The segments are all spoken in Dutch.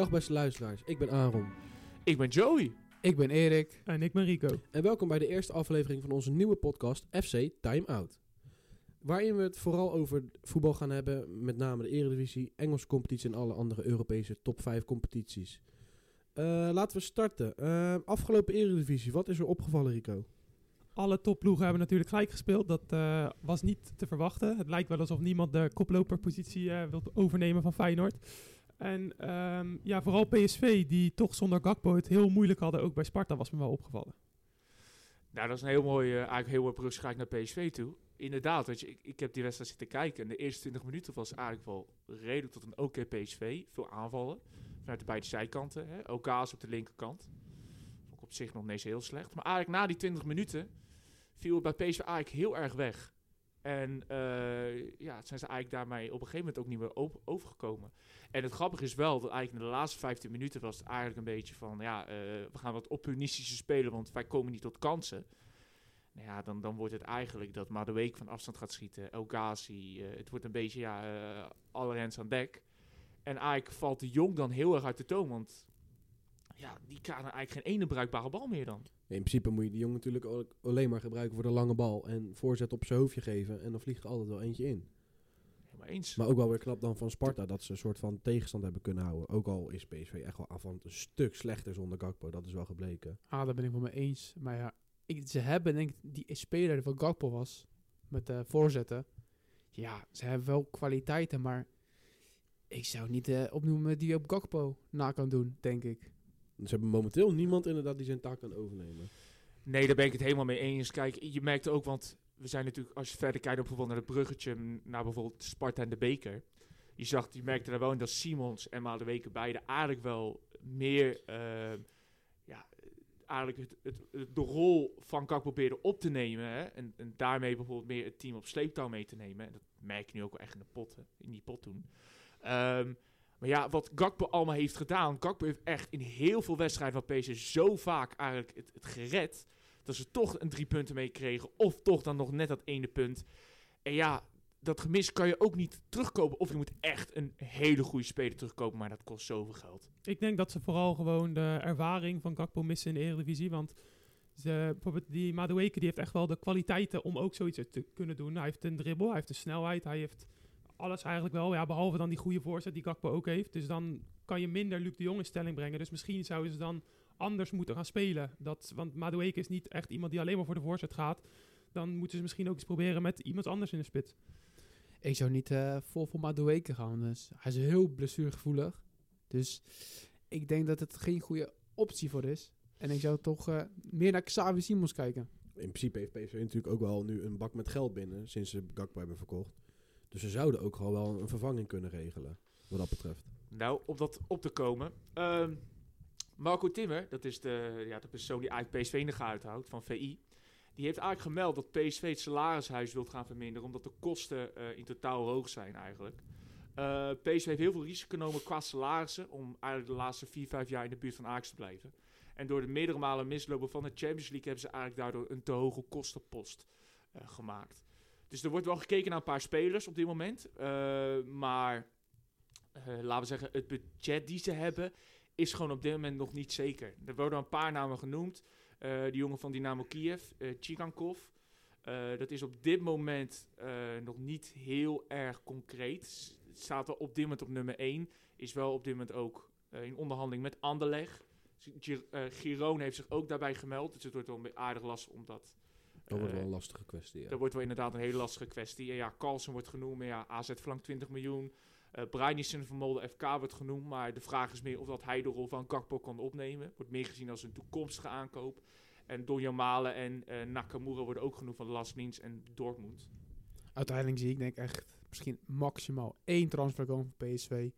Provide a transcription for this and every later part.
Dag beste luisteraars, ik ben Aaron. Ik ben Joey. Ik ben Erik. En ik ben Rico. En welkom bij de eerste aflevering van onze nieuwe podcast FC Time Out. Waarin we het vooral over voetbal gaan hebben, met name de Eredivisie, Engelse competitie en alle andere Europese top 5 competities. Eh, laten we starten. Eh, afgelopen Eredivisie, wat is er opgevallen Rico? Alle topploegen hebben natuurlijk gelijk gespeeld. Dat eh, was niet te verwachten. Het lijkt wel alsof niemand de koploperpositie eh wil overnemen van Feyenoord. En ehm, ja, vooral PSV, die toch zonder Gakpo het heel moeilijk hadden, ook bij Sparta, was me wel opgevallen. Nou, dat is een heel mooi, eh, eigenlijk heel mooi bruggetje naar PSV toe. Inderdaad, weet je, ik, ik heb die wedstrijd zitten kijken en de eerste 20 minuten was eigenlijk wel redelijk tot een oké PSV. Veel aanvallen vanuit de beide zijkanten. Hè. Okaas op de linkerkant. Op zich nog niet eens heel slecht. Maar eigenlijk na die 20 minuten viel het bij PSV eigenlijk heel erg weg. En eh, ja, zijn ze eigenlijk daarmee op een gegeven moment ook niet meer overgekomen. En het grappige is wel dat eigenlijk in de laatste 15 minuten was het eigenlijk een beetje van... ja, eh, we gaan wat opportunistische spelen, want wij komen niet tot kansen. Nou ja, dan, dan wordt het eigenlijk dat Madueke van afstand gaat schieten. El Ghazi, eh, het wordt een beetje, ja, alle rens aan dek. En eigenlijk valt de Jong dan heel erg uit de toon, want... Ja, die krijgen eigenlijk geen ene bruikbare bal meer dan. In principe moet je die jongen natuurlijk alleen maar gebruiken voor de lange bal en voorzet op zijn hoofdje geven en dan vliegt er altijd wel eentje in. Helemaal eens. Maar ook wel weer knap dan van Sparta dat ze een soort van tegenstand hebben kunnen houden. Ook al is PSV echt wel aanvallend een stuk slechter zonder Gakpo, dat is wel gebleken. Ah, daar ben ik wel mee eens. Maar ja, ik, ze hebben denk ik die speler die van Gakpo was, met de voorzetten. Ja, ze hebben wel kwaliteiten, maar ik zou niet eh, opnoemen die op Gakpo na kan doen, denk ik. Ze hebben momenteel niemand inderdaad die zijn taak kan overnemen. Nee, daar ben ik het helemaal mee eens. Kijk, je merkt ook, want we zijn natuurlijk, als je verder kijkt op bijvoorbeeld naar het bruggetje, naar bijvoorbeeld Sparta en de Beker. Je zag, je merkte daar wel in dat Simons en Madueke beide eigenlijk wel meer, eh, ja, eigenlijk het, het, de rol van Kak probeerden op te nemen. Hè? En, en daarmee bijvoorbeeld meer het team op sleeptouw mee te nemen. En dat merk je nu ook wel echt in de pot, in die pot toen. Ehm, maar ja, wat Gakpo allemaal heeft gedaan. Gakpo heeft echt in heel veel wedstrijden van PSV zo vaak eigenlijk het, gered. Dat ze toch een drie punten mee kregen. Of toch dan nog net dat ene punt. En ja, dat gemis kan je ook niet terugkopen. Of je moet echt een hele goede speler terugkopen. Maar dat kost zoveel geld. Ik denk dat ze vooral gewoon de ervaring van Gakpo missen in de Eredivisie. Want ze, bijvoorbeeld die Madueke die heeft echt wel de kwaliteiten om ook zoiets te kunnen doen. Hij heeft een dribbel, hij heeft een snelheid, hij heeft alles eigenlijk wel. Ja, behalve dan die goede voorzet die Gakpo ook heeft. Dus dan kan je minder Luc de Jong in stelling brengen. Dus misschien zouden ze dan anders moeten gaan spelen. Dat, want Madueke is niet echt iemand die alleen maar voor de voorzet gaat. Dan moeten ze misschien ook eens proberen met iemand anders in de spits. Ik zou niet eh, vol voor Madueke gaan. Dus hij is heel blessuregevoelig. Dus ik denk dat het geen goede optie voor is. En ik zou toch eh, meer naar Xavi Simons kijken. In principe heeft PSV natuurlijk ook wel nu een bak met geld binnen sinds ze Gakpo hebben verkocht. Dus ze zouden ook gewoon wel een vervanging kunnen regelen, wat dat betreft. Nou, om dat op te komen. Ehm, Marco Timmer, dat is de, ja, de persoon die eigenlijk PSV in de gaten houdt van VI. Die heeft eigenlijk gemeld dat PSV het salarishuis wilt gaan verminderen. Omdat de kosten eh, in totaal hoog zijn eigenlijk. Eh, PSV heeft heel veel risico genomen qua salarissen. Om eigenlijk de laatste 4, 5 jaar in de buurt van Ajax te blijven. En door de meerdere malen mislopen van de Champions League hebben ze eigenlijk daardoor een te hoge kostenpost eh, gemaakt. Dus er wordt wel gekeken naar een paar spelers op dit moment. Eh, maar eh, laten we zeggen, het budget die ze hebben is gewoon op dit moment nog niet zeker. Er worden een paar namen genoemd. Eh de jongen van Dynamo Kiev, Chigankov. Eh, dat is op dit moment nog niet heel erg concreet. Het staat wel op dit moment op nummer 1. Is wel op dit moment ook in onderhandeling met Anderleg. Gi- Girone heeft zich ook daarbij gemeld. Dus het wordt wel een aardig lastig omdat... Dat wordt eh, wel een lastige kwestie. Ja. dat wordt wel inderdaad een hele lastige kwestie. En ja, Carlsen wordt genoemd. Maar ja, AZ verlangt 20 miljoen. Uh, Breinissen van Molde FK wordt genoemd. Maar de vraag is meer of dat hij de rol van Gakpo kan opnemen. Wordt meer gezien als een toekomstige aankoop. En Donjan Malen en eh, Nakamura worden ook genoemd van Las Lins en Dortmund. Uiteindelijk zie ik denk ik echt misschien maximaal één transfer komen voor PSV.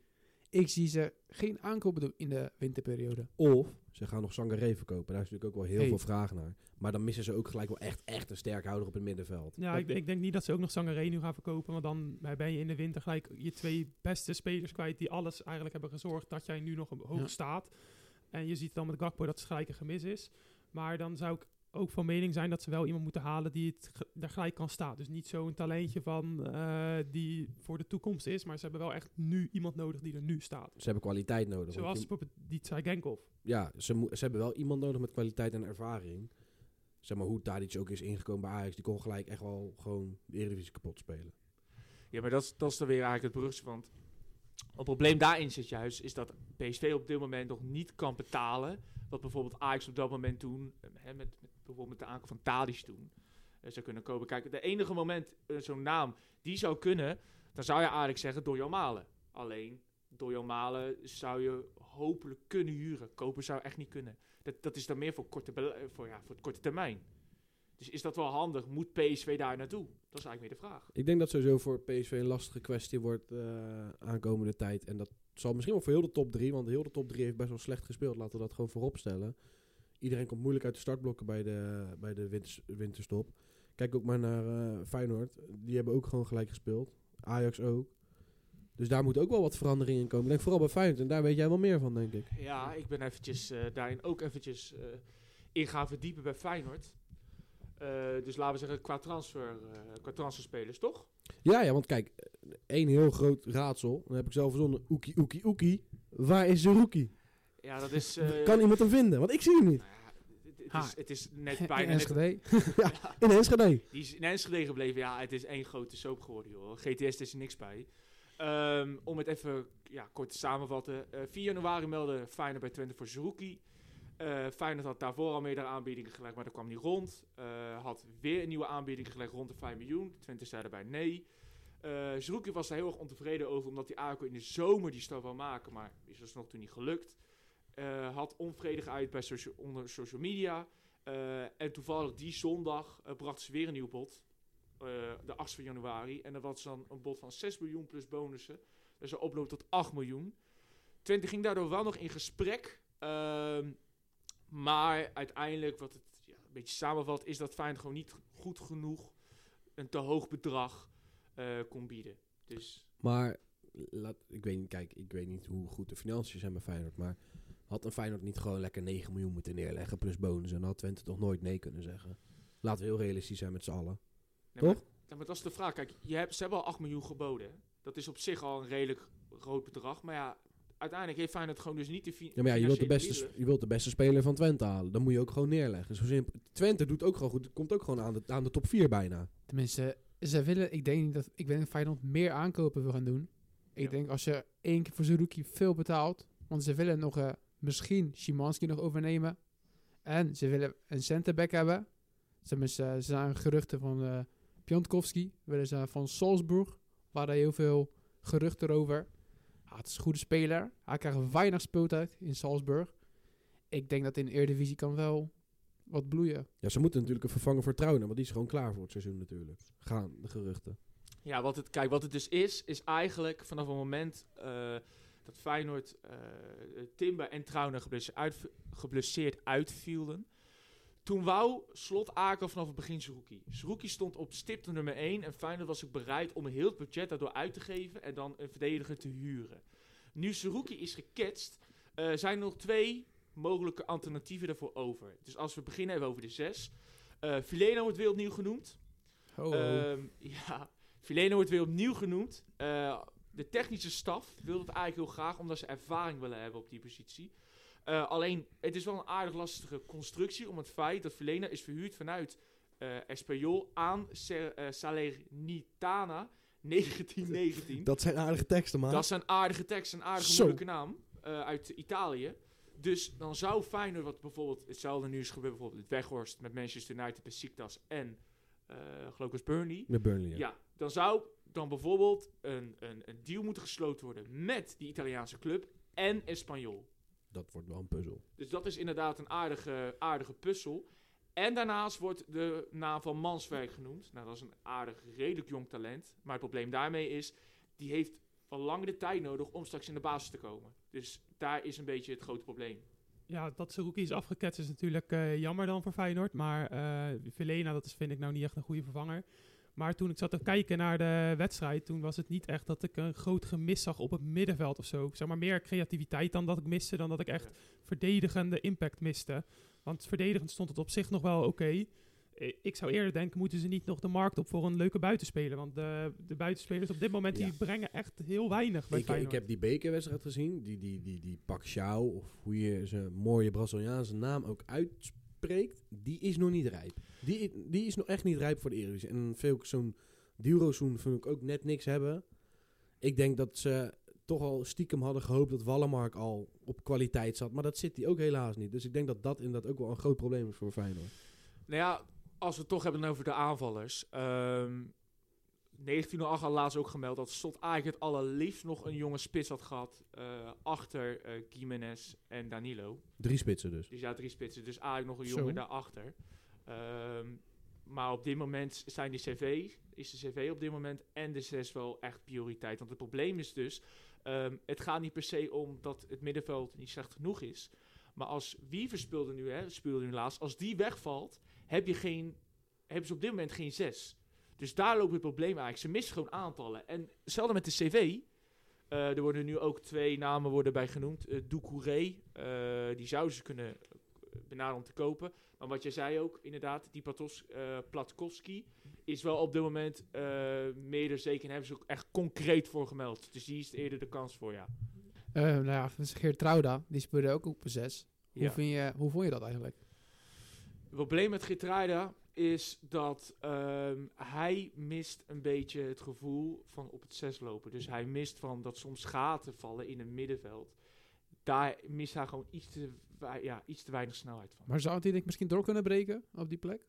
Ik zie ze geen aankopen doen in de winterperiode. Of ze gaan nog Sangaré verkopen. Daar is natuurlijk ook wel heel Hey. veel vraag naar. Maar dan missen ze ook gelijk wel echt, echt een sterkhouder op het middenveld. Ja, ik, ik denk niet dat ze ook nog Sangaré nu gaan verkopen. Want dan ben je in de winter gelijk je twee beste spelers kwijt die alles eigenlijk hebben gezorgd dat jij nu nog hoog Ja. staat. En je ziet dan met Gakpo dat het gelijk een gemis is. Maar dan zou ik ook van mening zijn dat ze wel iemand moeten halen die het daar gelijk kan staan. Dus niet zo'n talentje van eh, die voor de toekomst is, maar ze hebben wel echt nu iemand nodig die er nu staat. Ze hebben kwaliteit nodig. Zoals je- die Tsagenkov. ja, ze, ze hebben wel iemand nodig met kwaliteit en ervaring. Zeg maar hoe Tadic ook is ingekomen bij Ajax. Die kon gelijk echt wel gewoon de Eredivisie kapot spelen. Ja, maar dat is, dat is dan weer eigenlijk het brugje. Want het probleem daarin zit juist, is dat PSV op dit moment nog niet kan betalen. Wat bijvoorbeeld Ajax op dat moment toen, eh, hè, met, met bijvoorbeeld de aankoop van Tadic toen, eh, zou kunnen kopen. Kijk, de enige moment, eh, zo'n naam, die zou kunnen, dan zou je eigenlijk zeggen Dojan Malen. Alleen, Dojan Malen zou je hopelijk kunnen huren. Kopen zou echt niet kunnen. Dat, dat is dan meer voor, korte voor, ja, voor het korte termijn. Dus is dat wel handig? Moet PSV daar naartoe? Dat is eigenlijk meer de vraag. Ik denk dat sowieso voor PSV een lastige kwestie wordt aankomende tijd. En dat zal misschien wel voor heel de top 3. Want heel de top 3 heeft best wel slecht gespeeld. Laten we dat gewoon voorop stellen. Iedereen komt moeilijk uit de startblokken bij de, bij de winters- winterstop. Kijk ook maar naar eh, Feyenoord. Die hebben ook gewoon gelijk gespeeld. Ajax ook. Dus daar moet ook wel wat verandering in komen. Denk vooral bij Feyenoord. En daar weet jij wel meer van, denk ik. Ja, ik ben eventjes eh, daarin ook eventjes eh, in gaan verdiepen bij Feyenoord. Dus laten we zeggen qua, transfer, qua transferspelers, toch? Ja, ja, want kijk. één heel groot raadsel. Dan heb ik zelf verzonnen. Oekie, oekie, oekie. Waar is Zerouki? Ja, dat is... eh, kan iemand hem vinden? Want ik zie hem niet. nou het- Ha. is, het is net In bijna net... Enschede. In Enschede. Die is in Enschede gebleven. Ja, het is één grote soap geworden, joh. GTS is er niks bij. Ehm, om het even ja, kort te samenvatten. Eh 4 januari meldde Feyenoord bij Twente voor Zerouki. Eh Feyenoord had daarvoor al meerdere aanbiedingen gelegd, maar dat kwam niet rond. Eh, had weer een nieuwe aanbieding gelegd rond de 5 miljoen. Twente zei daarbij nee. Eh Zerouki was daar heel erg ontevreden over, omdat hij eigenlijk in de zomer die stap wil maken, maar is dus nog toen niet gelukt. Had onvrede geuit bij onder social media. En toevallig die zondag brachten ze weer een nieuw bod. de 8 van januari. En dat was dan een bod van 6 miljoen plus bonussen. Dus een oploop tot 8 miljoen. Twente ging daardoor wel nog in gesprek. ehm, maar uiteindelijk, wat het ja, een beetje samenvat, is dat Feyenoord gewoon niet goed genoeg een te hoog bedrag eh, kon bieden. Dus Maar, laat, ik, weet niet, kijk, ik weet niet hoe goed de financiën zijn bij Feyenoord. Maar had een Feyenoord niet gewoon lekker 9 miljoen moeten neerleggen plus bonus? En had Twente toch nooit nee kunnen zeggen. Laten we heel realistisch zijn met z'n allen. Nee, maar- Toch? Maar dat is de vraag. Kijk, je hebt, ze hebben al 8 miljoen geboden. hè. Dat is op zich al een redelijk groot bedrag. Maar ja, uiteindelijk heeft Feyenoord gewoon dus niet de fi- Ja, maar ja, je wilt, de beste, je wilt de beste speler van Twente halen. Dan moet je ook gewoon neerleggen. Zo simpel. Twente doet ook gewoon goed. Komt ook gewoon aan de, aan de top 4 bijna. Tenminste, ze willen, ik denk niet dat, ik denk dat Feyenoord meer aankopen wil gaan doen. Ik Ja. denk als je één keer voor Zerouki veel betaalt, want ze willen nog eh, misschien Szymanski nog overnemen. En ze willen een centerback hebben. Ze, hebben, ze, zijn geruchten van eh Piontkowski, willen ze van Salzburg, waar er heel veel geruchten over. Ja, het is een goede speler. Hij krijgt weinig speeltijd in Salzburg. Ik denk dat in de Eredivisie kan wel wat bloeien. Ja, ze moeten natuurlijk een vervanger voor Trouwen. Want die is gewoon klaar voor het seizoen natuurlijk. Gaan de geruchten. Ja, wat het, kijk, wat het dus is, is eigenlijk vanaf het moment eh, dat Feyenoord, eh Timber en Trauner geblesseerd, uit, geblesseerd uitvielden. Toen wou Slot Aken vanaf het begin Zerouki. Zerouki stond op stipte nummer 1 en Feyenoord was ook bereid om heel het budget daardoor uit te geven en dan een verdediger te huren. Nu Zerouki is geketst, eh, zijn er nog twee mogelijke alternatieven daarvoor over. Dus als we beginnen even over de zes. Eh Fileno wordt weer opnieuw genoemd. Oh, ja, Fileno wordt weer opnieuw genoemd. Eh, de technische staf wil het eigenlijk heel graag, omdat ze ervaring willen hebben op die positie. Eh, alleen, het is wel een aardig lastige constructie om het feit dat Filena is verhuurd vanuit Espanyol aan eh, Salernitana 1919. Dat zijn aardige teksten, man. Dat is een aardige tekst, een aardige Zo. moeilijke naam uit Italië. Dus dan zou Feyenoord, wat bijvoorbeeld hetzelfde nu is gebeurd, bijvoorbeeld het Weghorst met Manchester United, Besiktas en geloof ik Burnley. Met Burnley, ja. Ja. dan zou dan bijvoorbeeld een, een, een deal moeten gesloten worden met die Italiaanse club en Espanyol. Dat wordt wel een puzzel. Dus dat is inderdaad een aardige, aardige puzzel. En daarnaast wordt de naam van Manswerk genoemd. Nou, dat is een aardig, redelijk jong talent. Maar het probleem daarmee is, die heeft al langere tijd nodig om straks in de basis te komen. Dus daar is een beetje het grote probleem. Ja, dat Zerouki is afgeketst is natuurlijk eh, jammer dan voor Feyenoord. Maar eh Velena, dat is, vind ik nou niet echt een goede vervanger. Maar toen ik zat te kijken naar de wedstrijd, toen was het niet echt dat ik een groot gemis zag op het middenveld of zo. Zeg maar meer creativiteit dan dat ik miste, dan dat ik echt verdedigende impact miste. Want verdedigend stond het op zich nog wel oké. Ik zou eerder denken, moeten ze niet nog de markt op voor een leuke buitenspeler? Want de, de buitenspelers op dit moment, Ja. die brengen echt heel weinig bij Ik, ik heb die bekerwedstrijd gezien, die, die, die, die Pacquiao, of hoe je zijn mooie Braziliaanse naam ook uitspreekt, die is nog niet rijp. Die, die is nog echt niet rijp voor de Eredivisie. En veel zo'n Dilrosun vind ik ook net niks hebben. Ik denk dat ze toch al stiekem hadden gehoopt dat Wallenmark al op kwaliteit zat, maar dat zit hij ook helaas niet. Dus ik denk dat dat inderdaad ook wel een groot probleem is voor Feyenoord. Nou ja, als we het toch hebben over de aanvallers. ehm 1908 had laatst ook gemeld dat Slot eigenlijk het allerliefst nog een jonge spits had gehad. eh, achter eh Gimenez en Danilo. Drie spitsen dus. Dus ja, drie spitsen. Dus eigenlijk nog een jongen daarachter. Ehm, maar op dit moment zijn die cv, is de cv op dit moment en de 6 wel echt prioriteit. Want het probleem is dus, ehm, het gaat niet per se om dat het middenveld niet slecht genoeg is. Maar als Wiever speelde nu, hè, speelde nu laatst, als die wegvalt, heb je geen, hebben ze op dit moment geen 6. Dus daar loopt het probleem eigenlijk. Ze missen gewoon aantallen. En hetzelfde met de cv. Eh, er worden nu ook twee namen worden bij genoemd. Uh, Doucouré, eh, die zouden ze kunnen benaderen om te kopen. Maar wat jij zei ook, inderdaad, die Patos, Platkowski is wel op dit moment meer zeker. En hebben ze ook echt concreet voor gemeld. Dus die is eerder de kans voor, ja. Nou ja, Geert Trouda, die speelde ook op 6. Hoe, ja. vind je, hoe vond je dat eigenlijk? Het probleem met Geertruida is dat ehm, hij mist een beetje het gevoel van op het zes lopen. Dus hij mist van dat soms gaten vallen in het middenveld. Daar mist hij gewoon iets te, ja, iets te weinig snelheid van. Maar zou hij denk ik misschien door kunnen breken op die plek?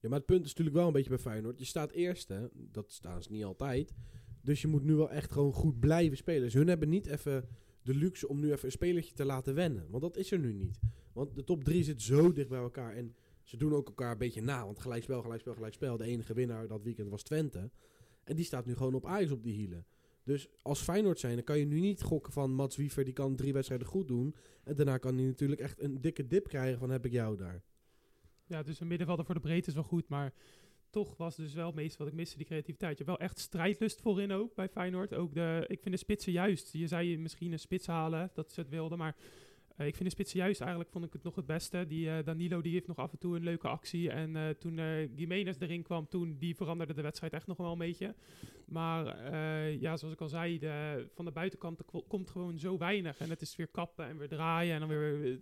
Ja, maar het punt is natuurlijk wel een beetje bij Feyenoord. Je staat eerste, dat staan ze niet altijd. Dus je moet nu wel echt gewoon goed blijven spelen. Dus hun hebben niet even de luxe om nu even een spelertje te laten wennen. Want dat is er nu niet. Want de top 3 zit zo dicht bij elkaar. En ze doen ook elkaar een beetje na. Want gelijkspel, gelijkspel, gelijkspel. De enige winnaar dat weekend was Twente. En die staat nu gewoon op Ajax op die hielen. Dus als Feyenoord zijn, dan kan je nu niet gokken van Mats Wiever. Die kan drie wedstrijden goed doen. En daarna kan hij natuurlijk echt een dikke dip krijgen van heb ik jou daar. Ja, dus een middenvelder voor de breedte is wel goed, maar toch was dus wel het meeste wat ik miste, die creativiteit. Je hebt wel echt strijdlust voorin ook bij Feyenoord. Ook de, ik vind de spitsen juist. Je zei misschien een spits halen, dat ze het wilden, maar ik vind de spitsen juist eigenlijk vond ik het nog het beste. Die eh, Danilo die heeft nog af en toe een leuke actie. En eh, toen eh Gimenez erin kwam, toen die veranderde de wedstrijd echt nog wel een beetje. Maar eh, ja, zoals ik al zei, de, van de buitenkant ko- komt gewoon zo weinig. En het is weer kappen en weer draaien en dan weer...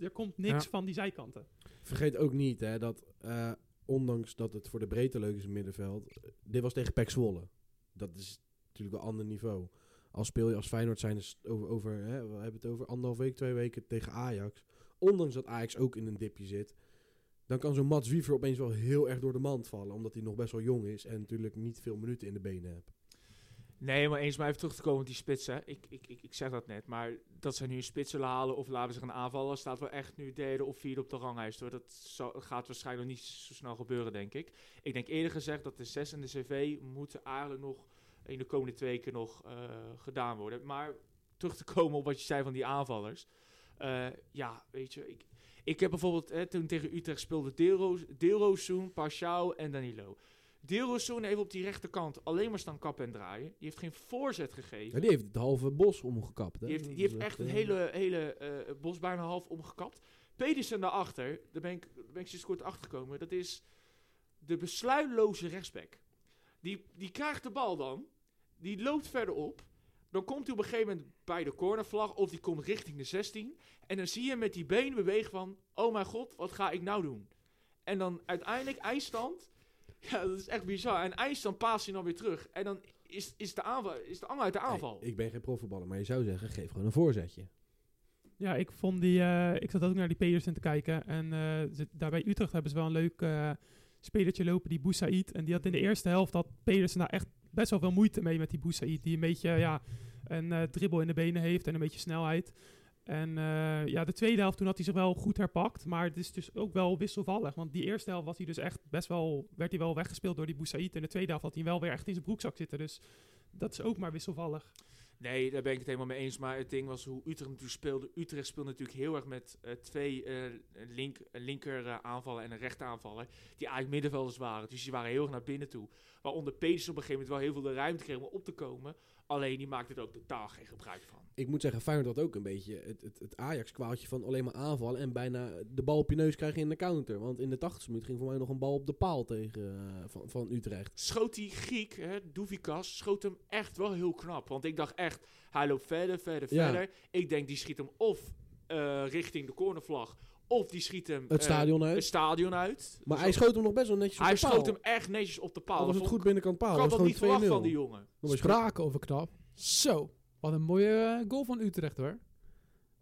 Er komt niks Ja. van die zijkanten. Vergeet ook niet hè, dat eh, ondanks dat het voor de breedte leuk is in het middenveld, eh, dit was tegen Pek Zwolle. Dat is natuurlijk een ander niveau. Als speel je als Feyenoord zijn is over, over hè, we hebben het over anderhalf week, twee weken tegen Ajax. Ondanks dat Ajax ook in een dipje zit, dan kan zo'n Mats Wiever opeens wel heel erg door de mand vallen, omdat hij nog best wel jong is en natuurlijk niet veel minuten in de benen heeft. Nee, maar eens maar even terug te komen op die spitsen. Ik, ik, ik, ik zeg dat net, maar dat ze nu een spits zullen halen of laten ze gaan aanvallen, staat wel echt nu derde of vierde op de ranglijst. Dat gaat waarschijnlijk nog niet zo snel gebeuren, denk ik. Ik denk eerder gezegd dat de 6 en de CV moeten eigenlijk nog in de komende twee weken nog eh, gedaan worden. Maar terug te komen op wat je zei van die aanvallers. Eh, ja, weet je, ik, ik heb bijvoorbeeld hè, toen tegen Utrecht speelde Deelroos, Deelroossoen, Pashao en Danilo. Deelroossoen heeft op die rechterkant alleen maar staan kappen en draaien. Die heeft geen voorzet gegeven. Ja, die heeft het halve bos omgekapt. Hè? Die heeft, die heeft echt het eh, hele, hele eh, bos bijna half omgekapt. Pedersen daarachter, daar ben ik, daar ben ik sinds kort achter gekomen. Dat is de besluitloze rechtsback. Die, die krijgt de bal dan. Die loopt verder op. Dan komt hij op een gegeven moment bij de cornervlag. Of die komt richting de 16. En dan zie je hem met die benen bewegen van... Oh mijn god, wat ga ik nou doen? En dan uiteindelijk eindstand. Ja, dat is echt bizar. En eindstand paast hij dan weer terug. En dan is, is, de, aanval, is de angel uit de aanval. hey, ik ben geen profvoetballer, maar je zou zeggen, geef gewoon een voorzetje. Ja, ik vond die. eh, ik zat ook naar die Pedersen te kijken. En eh, ze- daar bij Utrecht hebben ze wel een leuk eh spelertje lopen, die Boussaïd. En die had in de eerste helft had Pedersen daar echt best wel veel moeite mee met die Boussaïd. Die een beetje ja, een eh, dribbel in de benen heeft en een beetje snelheid. En eh, ja, de tweede helft toen had hij zich wel goed herpakt. Maar het is dus ook wel wisselvallig. Want die eerste helft was hij dus echt best wel, werd hij wel weggespeeld door die Boussaïd. En de tweede helft had hij wel weer echt in zijn broekzak zitten. Dus dat is ook maar wisselvallig. Nee, daar ben ik het helemaal mee eens. Maar het ding was hoe Utrecht natuurlijk speelde. Utrecht speelde natuurlijk heel erg met eh, twee eh, link, een linker eh, aanvallen en een rechter aanvaller. Die eigenlijk middenvelders waren. Dus die waren heel erg naar binnen toe. Waaronder Peters op een gegeven moment wel heel veel de ruimte kreeg om op te komen. Alleen die maakte er ook totaal geen gebruik van. Ik moet zeggen, Feyenoord had ook een beetje het, het, het Ajax-kwaaltje van alleen maar aanvallen en bijna de bal op je neus krijgen in de counter. Want in de 80 minuut ging voor mij nog een bal op de paal tegen eh, van, van Utrecht. Schoot die Griek, hè, Douvikas, schoot hem echt wel heel knap. Want ik dacht echt, hij loopt verder, verder, Ja. verder. Ik denk, die schiet hem of eh, richting de cornervlag. Of die schiet hem Het eh, stadion uit. het stadion uit. Maar Dus hij schoot hem nog best wel netjes Hij op de paal. schoot hem echt netjes op de paal. Dat was het goed binnenkant paal. Ik had Dat niet verwacht van die 2-0. jongen. Spraken over knap. Zo, wat een mooie eh, goal van Utrecht hoor.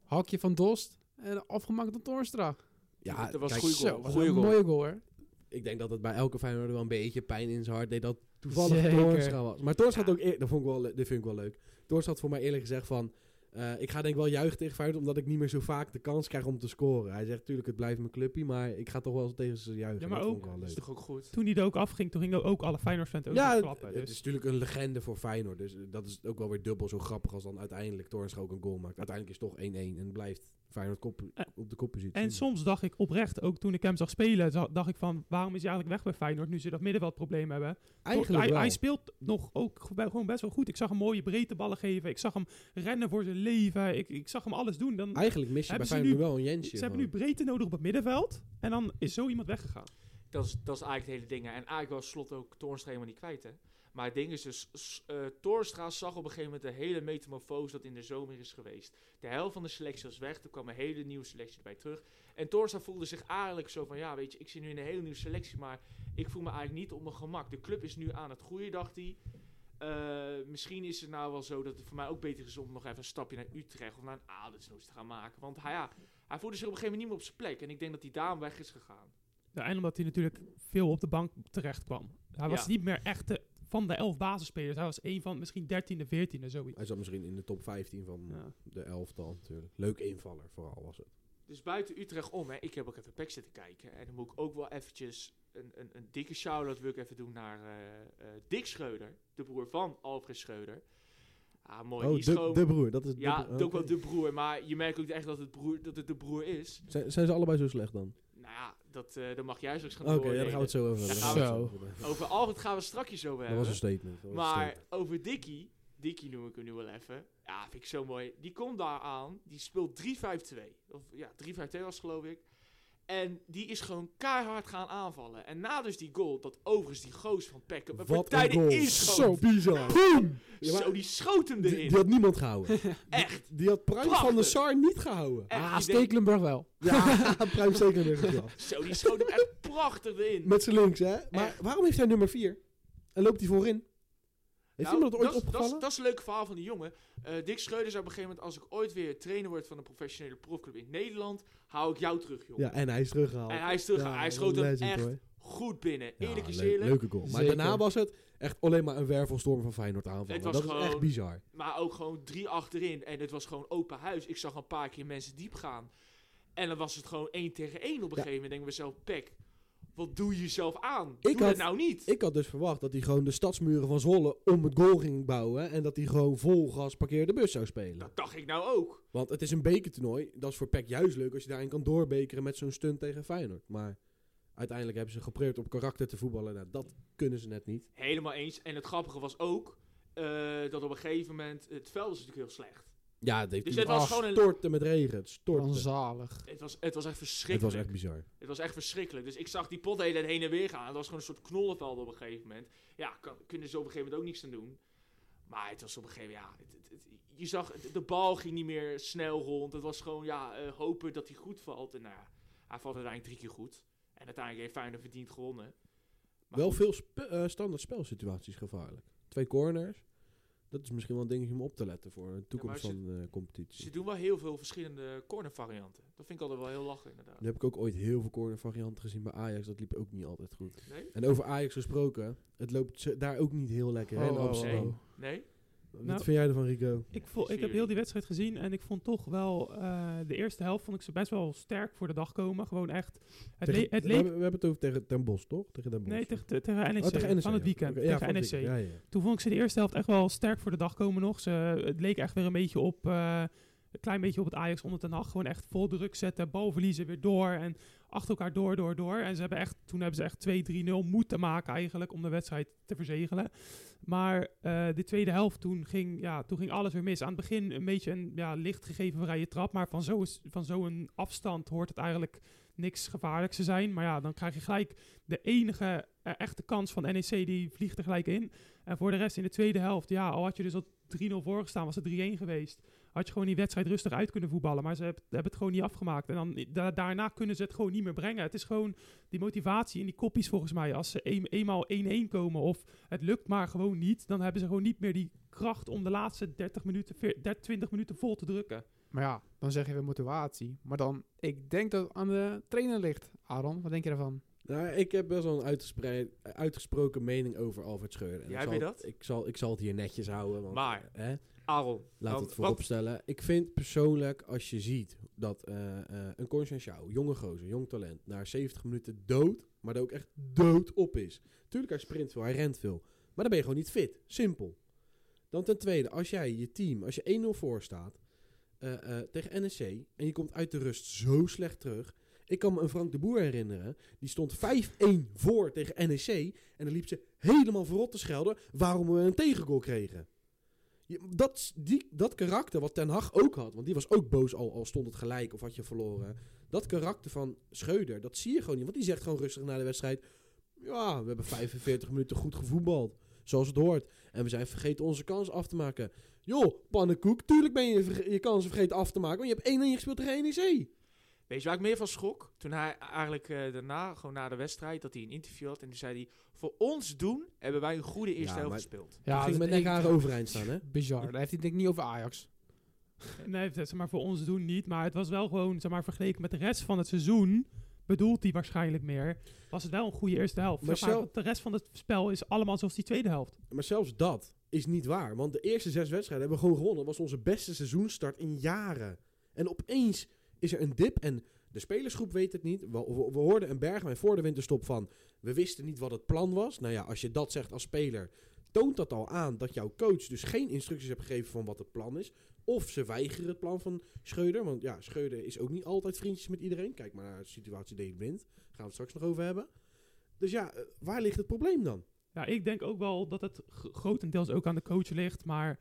Hakje van Dost en afgemaakt door Toornstra. Ja, Dat was kijk, goeie Zo, goal. Goeie een goal. mooie goal hoor. ik denk dat het bij elke Feyenoorder wel een beetje pijn in zijn hart deed dat toevallig Zeker. Toornstra was. Maar Toornstra Ja. had ook, eer- dat, vond ik wel, dat vind ik wel leuk. Toornstra had voor mij eerlijk gezegd van, eh, ik ga denk ik wel juichen tegen Feyenoord omdat ik niet meer zo vaak de kans krijg om te scoren. Hij zegt natuurlijk het blijft mijn clubje, maar ik ga toch wel eens tegen ze juichen. Ja, maar dat ook- wel is toch ook goed? Toen hij er ook afging, toen gingen ook alle Feyenoord-fans ook Ja, het, klappen. het is Dus natuurlijk een legende voor Feyenoord. Dus dat is ook wel weer dubbel zo grappig als dan uiteindelijk Toornstra ook een goal maakt. Uiteindelijk is het toch 1-1 en blijft Feyenoord kop, Eh, op de koppositie. En soms dacht ik oprecht, ook toen ik hem zag spelen, dacht ik van, waarom is hij eigenlijk weg bij Feyenoord nu ze dat middenveldprobleem hebben? Eigenlijk hij, wel. hij speelt nog ook ge- gewoon best wel goed. Ik zag hem mooie breedte ballen geven. Ik zag hem rennen voor zijn leven. Ik, ik zag hem alles doen. Dan, Eigenlijk mis je bij Feyenoord nu- wel een Jensje. ze hebben nu breedte nodig op het middenveld. En dan is zo iemand weggegaan. Dat is, dat is eigenlijk het hele ding. En eigenlijk was Slot ook Toornstra helemaal niet kwijt. Hè? Maar het ding is dus, eh Toornstra zag op een gegeven moment de hele metamorfose dat in de zomer is geweest. De helft van de selectie was weg, er kwam een hele nieuwe selectie erbij terug. En Toornstra voelde zich eigenlijk zo van, ja weet je, ik zit nu in een hele nieuwe selectie, maar ik voel me eigenlijk niet op mijn gemak. De club is nu aan het groeien, dacht hij. Eh, misschien is het nou wel zo dat het voor mij ook beter is om nog even een stapje naar Utrecht of naar een Adendsnoes te gaan maken. Want hij, ja, hij voelde zich op een gegeven moment niet meer op zijn plek. En ik denk dat hij daarom weg is gegaan. Ja, en omdat hij natuurlijk veel op de bank terecht kwam. Hij was Ja. niet meer echt de, van de elf basisspelers. Hij was een van misschien 13e, 14e, zoiets. Hij zat misschien in de top 15 van Ja. de elftal natuurlijk. Leuk invaller vooral was het. Dus buiten Utrecht om, hè, ik heb ook even Pek zitten kijken. En dan moet ik ook wel eventjes een, een, een dikke shout-out wil ik even doen naar eh, eh, Dick Schreuder, de broer van Alfred Schreuder. Ah, mooi. Oh, de, gewoon, de broer. Dat is de ja, broer. het ook wel de broer, maar je merkt ook echt dat het, broer, dat het de broer is. Zijn, zijn ze allebei zo slecht dan? Nou ja, dat, eh dat mag jij straks gaan Oké, ja, beoordelen. daar gaan we het zo over hebben. het Over Alfred gaan we straks over Dat hebben. was een statement. dat was een Maar statement. over Dickie, Dickie noem ik hem nu wel even. Ja, vind ik zo mooi. Die komt daar aan, die speelt 3-5-2. Of ja, 3-5-2 was geloof ik. En die is gewoon keihard gaan aanvallen. En na dus die goal, dat overigens die goos van een Wat een goal. is Zo bizar. Boom! Ja, maar Zo, die schoot hem die, erin. die had niemand gehouden. Echt. Die had Pruim van de. Sar niet gehouden. Echt, Ah, Stekelenburg wel. Ja, Pruim weer wel. Zo, die schoot hem echt prachtig erin. Met zijn links, hè? Maar Echt. waarom heeft hij nummer 4? En loopt hij voorin? Heeft Nou, iemand het ooit dat is- dat is- opgevallen? Dat is een leuk verhaal van die jongen. Eh, Dick Schreuder zei op een gegeven moment... als ik ooit weer trainer word van een professionele profclub in Nederland... hou ik jou terug, joh. Ja, en hij is teruggehaald. En hij is terug. Ja, hij schoot hem echt hoor. goed binnen. Ja, Eerlijk is leuk- eerlijk. Leuke goal. Maar Zeker. daarna was het echt alleen maar een wervelstorm van Feyenoord aanvallen. Het was Dat is gewoon- echt bizar. Maar ook gewoon drie achterin. En het was gewoon open huis. Ik zag een paar keer mensen diep gaan. En dan was het gewoon één tegen één op een Ja. gegeven moment. Denken we zelf, Pek, wat doe je jezelf aan? Ik doe had- nou niet. Ik had dus verwacht dat hij gewoon de stadsmuren van Zwolle om het goal ging bouwen. En dat hij gewoon vol gas parkeerde bus zou spelen. dat dacht ik nou ook. Want het is een bekertoernooi. Dat is voor PEC juist leuk als je daarin kan doorbekeren met zo'n stunt tegen Feyenoord. Maar uiteindelijk hebben ze geprobeerd op karakter te voetballen. Nou, dat kunnen ze net niet. Helemaal eens. En het grappige was ook... eh, dat op een gegeven moment... Het veld is natuurlijk heel slecht. Ja, het heeft Dus het was gewoon een- storten met regen. Het stortte. Zalig. Het was, het was echt Het verschrikkelijk. was echt bizar. Het was echt verschrikkelijk. Dus ik zag die pot de hele tijd heen en weer gaan. Het was gewoon een soort knollenveld op een gegeven moment. Ja, kan, kunnen ze op een gegeven moment ook niks aan doen. Maar het was op een gegeven moment, ja... Het, het, het- je zag, het- de bal ging niet meer snel rond. Het was gewoon, ja, eh, hopen dat hij goed valt. En nou ja, hij valt uiteindelijk drie keer goed. En uiteindelijk heeft Feyenoord verdiend gewonnen. Maar Wel goed, veel spe- eh, standaard spelsituaties gevaarlijk. Twee corners. Dat is misschien wel een dingetje om op te letten voor de toekomst ze- van de competitie. Ze doen wel heel veel verschillende cornervarianten. Dat vind ik altijd wel heel lachen, inderdaad. Nu heb ik ook ooit heel veel corner varianten gezien bij Ajax. Dat liep ook niet altijd goed. Nee? En over Ajax gesproken. Het loopt daar ook niet heel lekker hè, in Oh, Amsterdam. oh, oh. Wat Nou, vind jij ervan, Rico? Ik, vo- ik heb heel die wedstrijd gezien en ik vond toch wel eh, de eerste helft vond ik ze best wel sterk voor de dag komen. Gewoon echt. Het, Tegen- le- het we, leek. hebben, we hebben het over tegen Den Bosch, toch? Tegen Den Bosch. Nee, tegen, te- tegen NEC, Oh, tegen NEC, van het ja. weekend. Ja, tegen van het NEC. Ja, ja. Toen vond ik ze de eerste helft echt wel sterk voor de dag komen nog. Ze, het leek echt weer een beetje op. eh, een klein beetje op het Ajax onder ten Hag. Gewoon echt vol druk zetten, bal verliezen, weer door. En achter elkaar door, door, door. En ze hebben echt, toen hebben ze echt 2-3-0 moeten maken eigenlijk om de wedstrijd te verzegelen. Maar eh, de tweede helft, toen ging, ja, toen ging alles weer mis. Aan het begin een beetje een ja, licht gegeven vrije trap. Maar van zo'n van zo'n afstand hoort het eigenlijk niks gevaarlijks te zijn. Maar ja, dan krijg je gelijk de enige eh, echte kans van NEC, die vliegt er gelijk in. En voor de rest in de tweede helft, ja, al had je dus al 3-0 voorgestaan, was het 3-1 geweest. Had je gewoon die wedstrijd rustig uit kunnen voetballen. Maar ze hebben, het gewoon niet afgemaakt. En dan da- daarna kunnen ze het gewoon niet meer brengen. Het is gewoon die motivatie in die koppies volgens mij. Als ze een, eenmaal 1-1 komen of het lukt maar gewoon niet, dan hebben ze gewoon niet meer die kracht om de laatste 30 minuten, veer- 30, 20 minuten vol te drukken. Maar ja, dan zeg je weer motivatie. Maar dan, ik denk dat het aan de trainer ligt. Aaron, wat denk je daarvan? Nou, ik heb best wel een uitgespreid, uitgesproken mening over Alfred Schreuder. En Ja, ik heb zal je het- dat? Ik zal, ik zal het hier netjes houden. Want, Maar- Hè, Aaron, laat het vooropstellen. Ik vind persoonlijk, als je ziet dat eh, eh, een Conscientiao, jonge gozer, jong talent, na 70 minuten dood, maar dat ook echt dood op is. Tuurlijk, hij sprint veel, hij rent veel. Maar dan ben je gewoon niet fit. Simpel. Dan ten tweede, als jij je team, als je 1-0 voor staat eh, eh, tegen NEC en je komt uit de rust zo slecht terug. Ik kan me een Frank de Boer herinneren. Die stond 5-1 voor tegen NEC. En dan liep ze helemaal verrot te schelden waarom we een tegengoal kregen. Dat, die, dat karakter wat Ten Hag ook had, want die was ook boos al, al stond het gelijk of had je verloren. Dat karakter van Scheuder, dat zie je gewoon niet. Want die zegt gewoon rustig na de wedstrijd... Ja, we hebben 45 minuten goed gevoetbald. Zoals het hoort. En we zijn vergeten onze kans af te maken. Joh, pannenkoek. Tuurlijk ben je je kansen vergeten af te maken. Want je hebt 1-1 gespeeld tegen NEC. Weet je waar ik meer van schrok? Toen hij eigenlijk eh, daarna, gewoon na de wedstrijd, dat hij een interview had. En toen zei hij, voor ons doen hebben wij een goede eerste Ja, helft maar- gespeeld. Ja, ging met nek overeind staan, hè? Bizar. Daar heeft hij denk ik niet over Ajax. Nee, het- zeg maar voor ons doen niet. Maar het was wel gewoon, zeg maar, vergeleken met de rest van het seizoen, bedoelt hij waarschijnlijk meer, was het wel een goede eerste helft. Maar Zeg maar, zelf- de rest van het spel is allemaal zoals die tweede helft. Maar zelfs dat is niet waar. Want de eerste zes wedstrijden hebben we gewoon gewonnen. Dat was onze beste seizoenstart in jaren. En opeens is er een dip. En de spelersgroep weet het niet. We, we, hoorden een Bergwijn voor de winterstop van... We wisten niet wat het plan was. Nou ja, als je dat zegt als speler... toont dat al aan dat jouw coach dus geen instructies heeft gegeven van wat het plan is. Of ze weigeren het plan van Schreuder. Want ja, Schreuder is ook niet altijd vriendjes met iedereen. Kijk maar naar de situatie Daily Blind. Gaan we het straks nog over hebben. Dus ja, eh, waar ligt het probleem dan? Ja, ik denk ook wel dat het grotendeels ook aan de coach ligt. Maar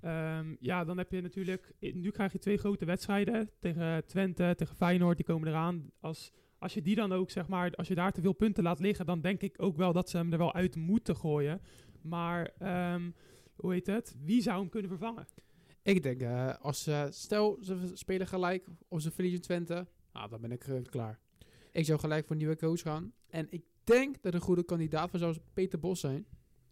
ehm, ja, dan heb je natuurlijk... Nu krijg je twee grote wedstrijden tegen Twente, tegen Feyenoord. Die komen eraan. Als, als je die dan ook, zeg maar... Als je daar te veel punten laat liggen... dan denk ik ook wel dat ze hem er wel uit moeten gooien. Maar, ehm, hoe heet het? Wie zou hem kunnen vervangen? Ik denk, eh, als stel ze spelen gelijk of ze verliezen Twente, nou, dan ben ik eh, klaar. Ik zou gelijk voor een nieuwe coach gaan. En ik denk dat een goede kandidaat voor zou Peter Bos zijn.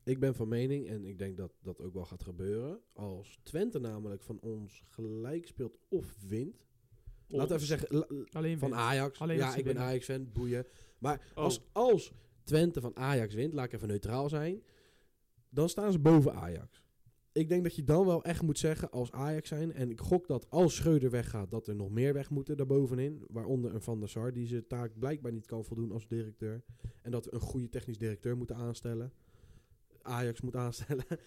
Ik ben van mening, en ik denk dat dat ook wel gaat gebeuren. Als Twente namelijk van ons gelijk speelt of wint. Laten we even zeggen, la- Alleen van wint. Ajax. Alleen ja, ik ben. Ajax-fan, boeien. Maar Oh. als, als Twente van Ajax wint, laat ik even neutraal zijn. Dan staan ze boven Ajax. Ik denk dat je dan wel echt moet zeggen als Ajax zijn. En ik gok dat als Schreuder weggaat, dat er nog meer weg moeten daarbovenin. Waaronder een Van der Sar, die zijn taak blijkbaar niet kan voldoen als directeur. En dat we een goede technisch directeur moeten aanstellen. Ajax moet aanstellen.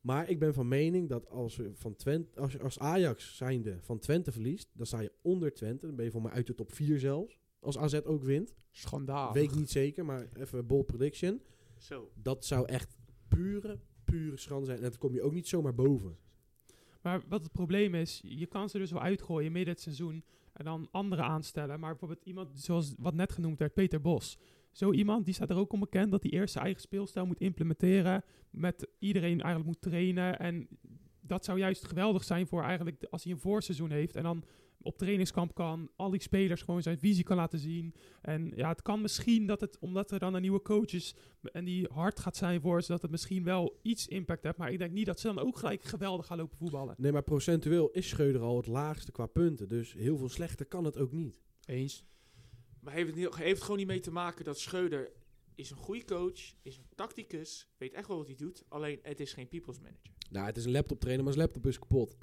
Maar ik ben van mening dat als, we van Twente, als, als Ajax zijnde van Twente verliest, dan sta je onder Twente. Dan ben je voor mij uit de top 4 zelfs. Als AZ ook wint. Schandaal. Weet ik niet zeker, maar even bold prediction. Zo. Dat zou echt pure, pure schande zijn. En dan kom je ook niet zomaar boven. Maar wat het probleem is, je kan ze dus wel uitgooien midden het seizoen en dan anderen aanstellen. Maar bijvoorbeeld iemand zoals wat net genoemd werd, Peter Bos. Zo iemand die staat er ook om bekend dat hij eerst zijn eigen speelstijl moet implementeren. Met iedereen eigenlijk moet trainen. En dat zou juist geweldig zijn voor eigenlijk als hij een voorseizoen heeft. En dan op trainingskamp kan, al die spelers gewoon zijn visie kan laten zien. En ja, het kan misschien dat het, omdat er dan een nieuwe coach is en die hard gaat zijn voor ze, dat het misschien wel iets impact heeft. Maar ik denk niet dat ze dan ook gelijk geweldig gaan lopen voetballen. Nee, maar procentueel is Schreuder al het laagste qua punten. Dus heel veel slechter kan het ook niet. Eens. Maar heeft het, niet, heeft het gewoon niet mee te maken dat Schreuder is een goede coach, is een tacticus, weet echt wel wat hij doet. Alleen het is geen people's manager. Nou, het is een laptop trainer, maar zijn laptop is kapot.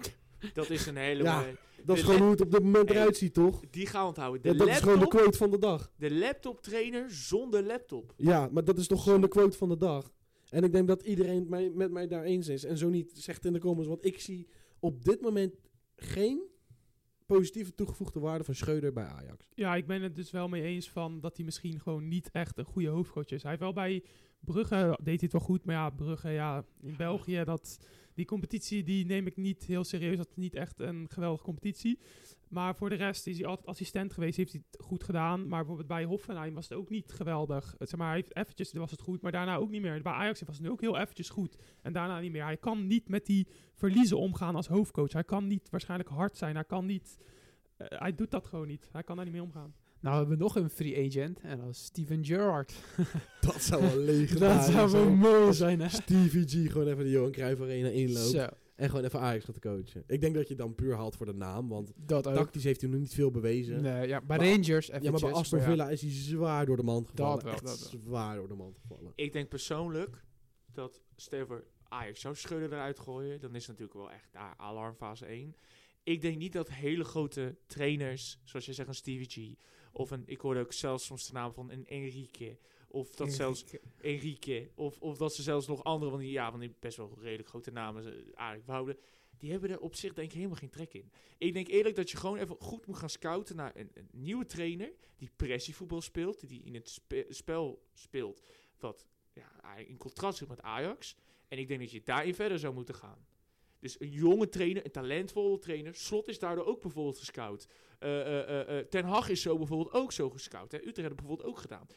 Dat is een hele Ja. mooie- Dat is De gewoon hoe het op dit moment Hey. eruit ziet, toch? Die gaan we onthouden. De, Ja, dat is gewoon de quote van de dag. de laptop trainer zonder laptop. Ja, maar dat is toch gewoon de quote van de dag. En ik denk dat iedereen het mij, met mij daar eens is. En zo niet, zegt in de comments. Want ik zie op dit moment geen positieve toegevoegde waarde van Schreuder bij Ajax. Ja, ik ben het dus wel mee eens van dat hij misschien gewoon niet echt een goede hoofdcoach is. Hij heeft wel bij Brugge, deed hij het wel goed. Maar ja, Brugge, ja, in België, dat, die competitie die neem ik niet heel serieus. Dat is niet echt een geweldige competitie. Maar voor de rest is hij altijd assistent geweest, heeft hij het goed gedaan. Maar bijvoorbeeld bij Hoffenheim was het ook niet geweldig. Het, zeg maar, hij heeft eventjes was het goed, maar daarna ook niet meer. Bij Ajax was het ook heel eventjes goed en daarna niet meer. Hij kan niet met die verliezen omgaan als hoofdcoach. Hij kan niet waarschijnlijk hard zijn. Hij kan niet... eh, hij doet dat gewoon niet. Hij kan daar niet mee omgaan. Nou, we hebben nog een free agent. En dat is Steven Gerrard. Dat zou wel leeg dat zou wel mooi zijn, hè? Stevie G gewoon even de Johan Cruijff Arena inloopt. Zo, En gewoon even Ajax gaat coachen. Ik denk dat je dan puur haalt voor de naam. Want dat ook. tactisch heeft hij nog niet veel bewezen. Nee, ja, bij Maar- Rangers ja, maar bij Aston ja. Villa is hij zwaar door de mand gevallen. wel, Echt dat wel. zwaar door de mand gevallen. Ik denk persoonlijk dat Stever Ajax zou Schreuder eruit gooien. Dan is het natuurlijk wel echt daar alarmfase 1. Ik denk niet dat hele grote trainers, zoals je zegt een Stevie G, of een, ik hoorde ook zelfs soms de naam van een Enrique, of dat zelfs Enrique, of, of dat ze zelfs nog andere van die, ja, van die best wel redelijk grote namen eh, aardig behouden. Die hebben er op zich denk ik helemaal geen trek in. Ik denk eerlijk dat je gewoon even goed moet gaan scouten naar een, een nieuwe trainer die pressievoetbal speelt, die in het spe- spel speelt wat ja, in contrast zit met Ajax. En ik denk dat je daarin verder zou moeten gaan. Dus een jonge trainer, een talentvolle trainer. Slot is daardoor ook bijvoorbeeld gescout. Eh, eh, eh, eh, Ten Hag is zo bijvoorbeeld ook zo gescout. Hè. Utrecht heeft het bijvoorbeeld ook gedaan.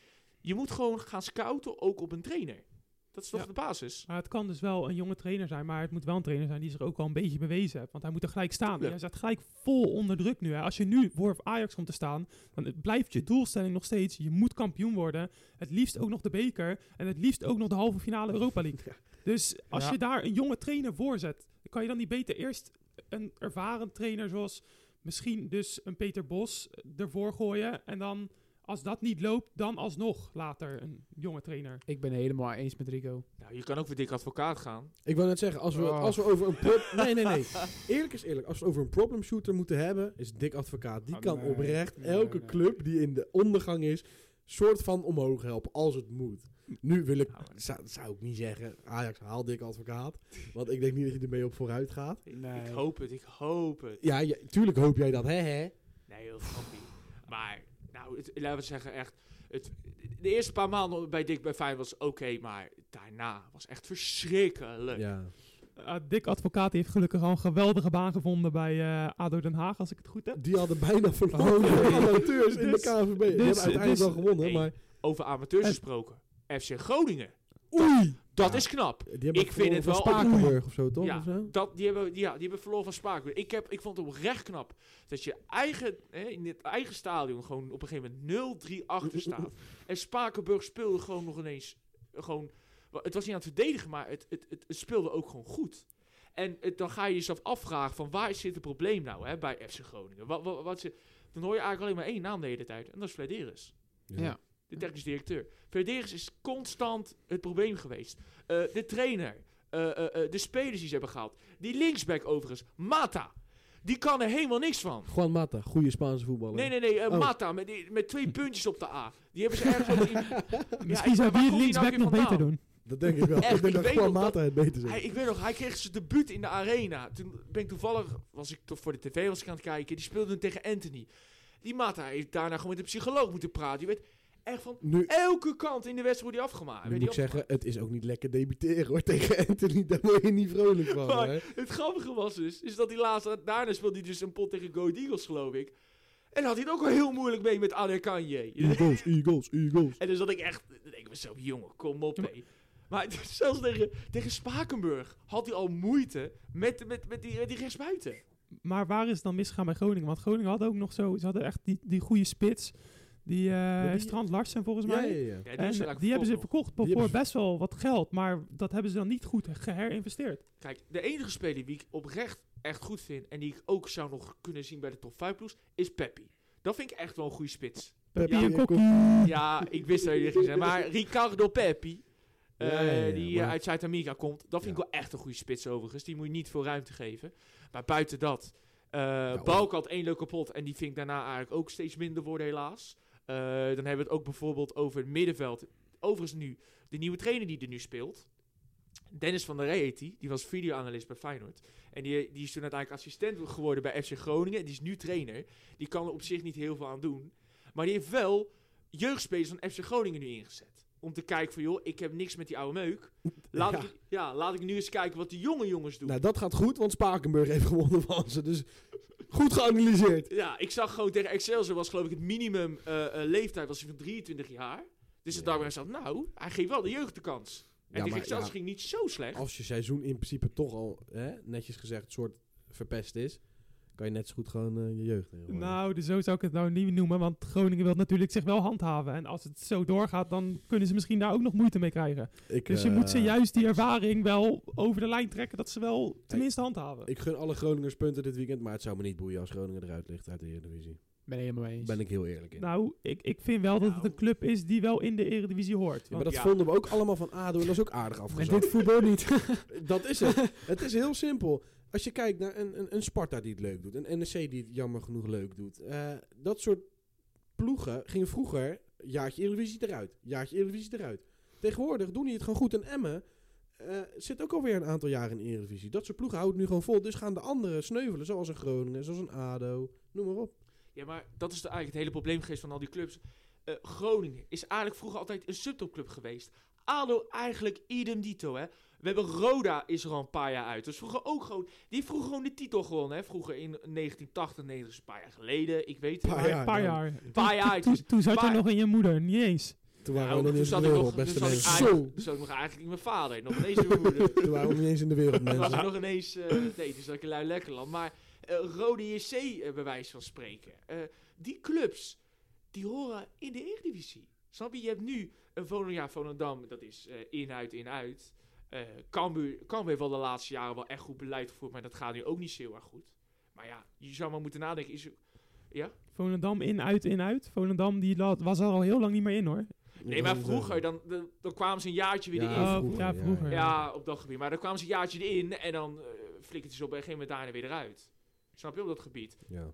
Je moet gewoon gaan scouten ook op een trainer. Dat is toch Ja. de basis? Maar het kan dus wel een jonge trainer zijn, maar het moet wel een trainer zijn die zich ook wel een beetje bewezen heeft. Want hij moet er gelijk staan. Hij staat gelijk vol onder druk nu. Hè. Als je nu voor Ajax komt te staan, dan blijft je doelstelling nog steeds. Je moet kampioen worden. Het liefst ook nog de beker. En het liefst ook nog de halve finale Europa League. Dus als Ja. je daar een jonge trainer voor zet, kan je dan niet beter eerst een ervaren trainer zoals misschien dus een Peter Bos eh, ervoor gooien. En dan, als dat niet loopt, dan alsnog later een jonge trainer. Ik ben helemaal eens met Rico. Nou, je kan ook weer dik advocaat gaan. Ik wou net zeggen, als we, Oh. als we over een... nee, nee, nee. Eerlijk is eerlijk. Als we het over een problem shooter moeten hebben, is Dick Advocaat. Die Oh, kan nee. oprecht Nee, elke nee. club die in de ondergang is, soort van omhoog helpen, als het moet. Nu wil ik, Nou, zou, zou ik niet zeggen, Ajax haal Dick Advocaat. Want ik denk niet dat je ermee op vooruit gaat. Nee. Ik hoop het, ik hoop het. Ja, ja, tuurlijk hoop jij dat, hè, hè? Nee, heel grappig. Maar, nou, het, laten we zeggen echt... Het, de eerste paar maanden bij Dick bij Feyenoord was oké, maar daarna was echt verschrikkelijk. Ja. Uh, Dick Advocaat heeft gelukkig al een geweldige baan gevonden bij eh, ADO Den Haag, als ik het goed heb. Die hadden bijna verloren Oh, nee. amateurs in de Dus- KNVB. Die hebben dus- uiteindelijk dus- wel gewonnen, nee. maar... Over amateurs En- gesproken. FC Groningen. Oei! Dat Ja. is knap. Die hebben Ik vind het verloren van wel- Spakenburg of zo, toch? Ja, Of zo? Dat, die, hebben, ja, die hebben verloren van Spakenburg. Ik, heb, ik vond het oprecht knap dat je eigen, hè, in het eigen stadion gewoon op een gegeven moment 0-3 achter staat. en Spakenburg speelde gewoon nog ineens... Gewoon, het was niet aan het verdedigen, maar het, het, het, het speelde ook gewoon goed. En het, dan ga je jezelf afvragen van waar zit het probleem nou hè, bij FC Groningen? Wat, wat, wat zit, dan hoor je eigenlijk alleen maar één naam de hele tijd. En dat is Flederis. Ja. De technisch directeur. Flederis is constant het probleem geweest. Eh, de trainer. eh, eh, de spelers die ze hebben gehaald. Die linksback overigens. Mata. Die kan er helemaal niks van. Juan Mata, goede Spaanse voetballer. Nee, nee, nee. Oh. Mata met, die- met twee puntjes op de A. Die hebben ze ergens... op in- Misschien ik- zou die het nou linksback nog beter doen. Dat denk ik wel. Echt, ik denk ik dat weet Juan nog Mata het beter Hij, zegt. ik weet nog, hij kreeg zijn debuut in de arena. Toen ben ik toevallig, was ik toch voor de tv was ik aan het kijken. Die speelde toen tegen Anthony. Die Mata heeft daarna gewoon met de psycholoog moeten praten. Je weet echt van Nu, elke kant in de wedstrijd wordt hij afgemaakt. nu moet ik hij zeggen, het is ook niet lekker debuteren hoor. Tegen Anthony, daar word je niet vrolijk van. Maar- hè? Het grappige was dus, is dat hij laatst, daarna speelde hij dus een pot tegen Go Eagles, geloof ik. En had hij het ook wel heel moeilijk mee met Adel Kanye. Eagles, Eagles, Eagles. en dus dat ik echt, dan denk ik mezelf, jongen, kom op, hé. Maar zelfs tegen, tegen Spakenburg had hij al moeite met, met, met, die, met die rechtsbuiten. Maar waar is het dan misgegaan bij Groningen? Want Groningen had ook nog zo, ze hadden echt die, die goede spits. Die, eh die- Strand Larsen volgens Ja, mij. ja, ja. Ja, die, En die, hebben ze verkocht verkocht Die voor best wel wat geld. Maar dat hebben ze dan niet goed geherinvesteerd. Kijk, de enige speler die ik oprecht echt goed vind en die ik ook zou nog kunnen zien bij de top 5 ploeg, is Peppi. Dat vind ik echt wel een goede spits. Peppi Ja, en kokkie. Ja, ik wist dat je dit ging zeggen. Maar Ricardo Peppi, Ja, ja, ja, die maar- eh, uit Zuid-Amerika komt, dat vind ik wel echt een goede spits overigens. Die moet je niet veel ruimte geven. Maar buiten dat, eh of- Balk had één leuke kapot en die vind ik daarna eigenlijk ook steeds minder worden helaas. Eh, dan hebben we het ook bijvoorbeeld over het middenveld. Overigens nu, de nieuwe trainer die er nu speelt. Dennis van der Rey. Die was videoanalist bij Feyenoord. En die, die is toen uiteindelijk assistent geworden bij FC Groningen. Die is nu trainer. Die kan er op zich niet heel veel aan doen. Maar die heeft wel jeugdspelers van FC Groningen nu ingezet. Om te kijken van, joh, ik heb niks met die oude meuk. Laat, Ja. Ik, ja, laat ik nu eens kijken wat de jonge jongens doen. Nou, dat gaat goed, want Spakenburg heeft gewonnen van ze. Dus goed geanalyseerd. Ja, ik zag gewoon tegen Excelsior was geloof ik het minimum eh, eh, leeftijd was van 23 jaar. Dus Ja. ik dacht bij mezelf, nou, hij geeft wel de jeugd de kans. En Ja, tegen Excelsior ja. ging niet zo slecht. Als je seizoen in principe toch al, hè, netjes gezegd, soort verpest is, kan je net zo goed gewoon eh, je jeugd nemen. Nou, dus zo zou ik het nou niet noemen, want Groningen wil natuurlijk zich wel handhaven. En als het zo doorgaat, dan kunnen ze misschien daar ook nog moeite mee krijgen. ik, Dus je eh, moet ze juist die ervaring wel over de lijn trekken, dat ze wel tenminste handhaven. Ik gun alle Groningers punten dit weekend, maar het zou me niet boeien als Groningen eruit ligt uit de Eredivisie. Ben ik helemaal mee eens. Ben ik heel eerlijk in. Nou, ik, ik vind wel dat het een club is die wel in de Eredivisie hoort. Ja, maar dat ja. vonden we ook allemaal van ADO en dat is ook aardig afgezakt. dit voetbal niet. Dat is het. het is heel simpel. Als je kijkt naar een, een, een Sparta die het leuk doet, een NEC die het jammer genoeg leuk doet. eh, dat soort ploegen gingen vroeger jaartje Eredivisie eruit, jaartje Eredivisie eruit. Tegenwoordig doen die het gewoon goed. En Emmen eh, zit ook alweer een aantal jaren in Eredivisie. Dat soort ploegen houden nu gewoon vol. Dus gaan de anderen sneuvelen, zoals een Groningen, zoals een ADO, noem maar op. Ja, maar dat is eigenlijk het hele probleem geweest van al die clubs. Eh, Groningen is eigenlijk vroeger altijd een subtopclub geweest. ADO eigenlijk idem dito, hè. We hebben Roda is er al een paar jaar uit. Dus vroeger ook gewoon... Die heeft vroeger gewoon de titel gewonnen, hè. Vroeger in 1980, 90, is een paar jaar geleden. Ik weet het. Paar maar- jaar. een paar nou, jaar. paar jaar, het Toen, zat je nog in je moeder, niet eens. Toen waren Nou, we nog toen niet eens in de nog, wereld, toen beste mensen. eigenlijk, toen zat ik nog eigenlijk in mijn vader. Nog ineens in mijn moeder. Toen waren we nog niet eens in de wereld, Toen was mensen. ik nog ineens... eh nee, toen zat ik in Lui Lekkerland. Maar eh Rode JC, eh, bij wijze van spreken. eh, die clubs, die horen in de Eredivisie. Snap je? Je hebt nu een Volendam, dat is eh, in, in. Eh Cambuur, Cambuur heeft wel de laatste jaren wel echt goed beleid gevoerd, maar dat gaat nu ook niet zo heel erg goed. Maar ja, je zou maar moeten nadenken. Is, ja? Volendam in, uit, in, uit. Volendam die was er al heel lang niet meer in hoor. Nee, maar vroeger, dan, dan, dan kwamen ze een jaartje weer Ja, erin. Oh, vroeger, ja, ja, vroeger. Ja, op dat gebied. Maar dan kwamen ze een jaartje erin en dan uh, ze op een gegeven moment daarna weer eruit. Snap je op dat gebied? Ja,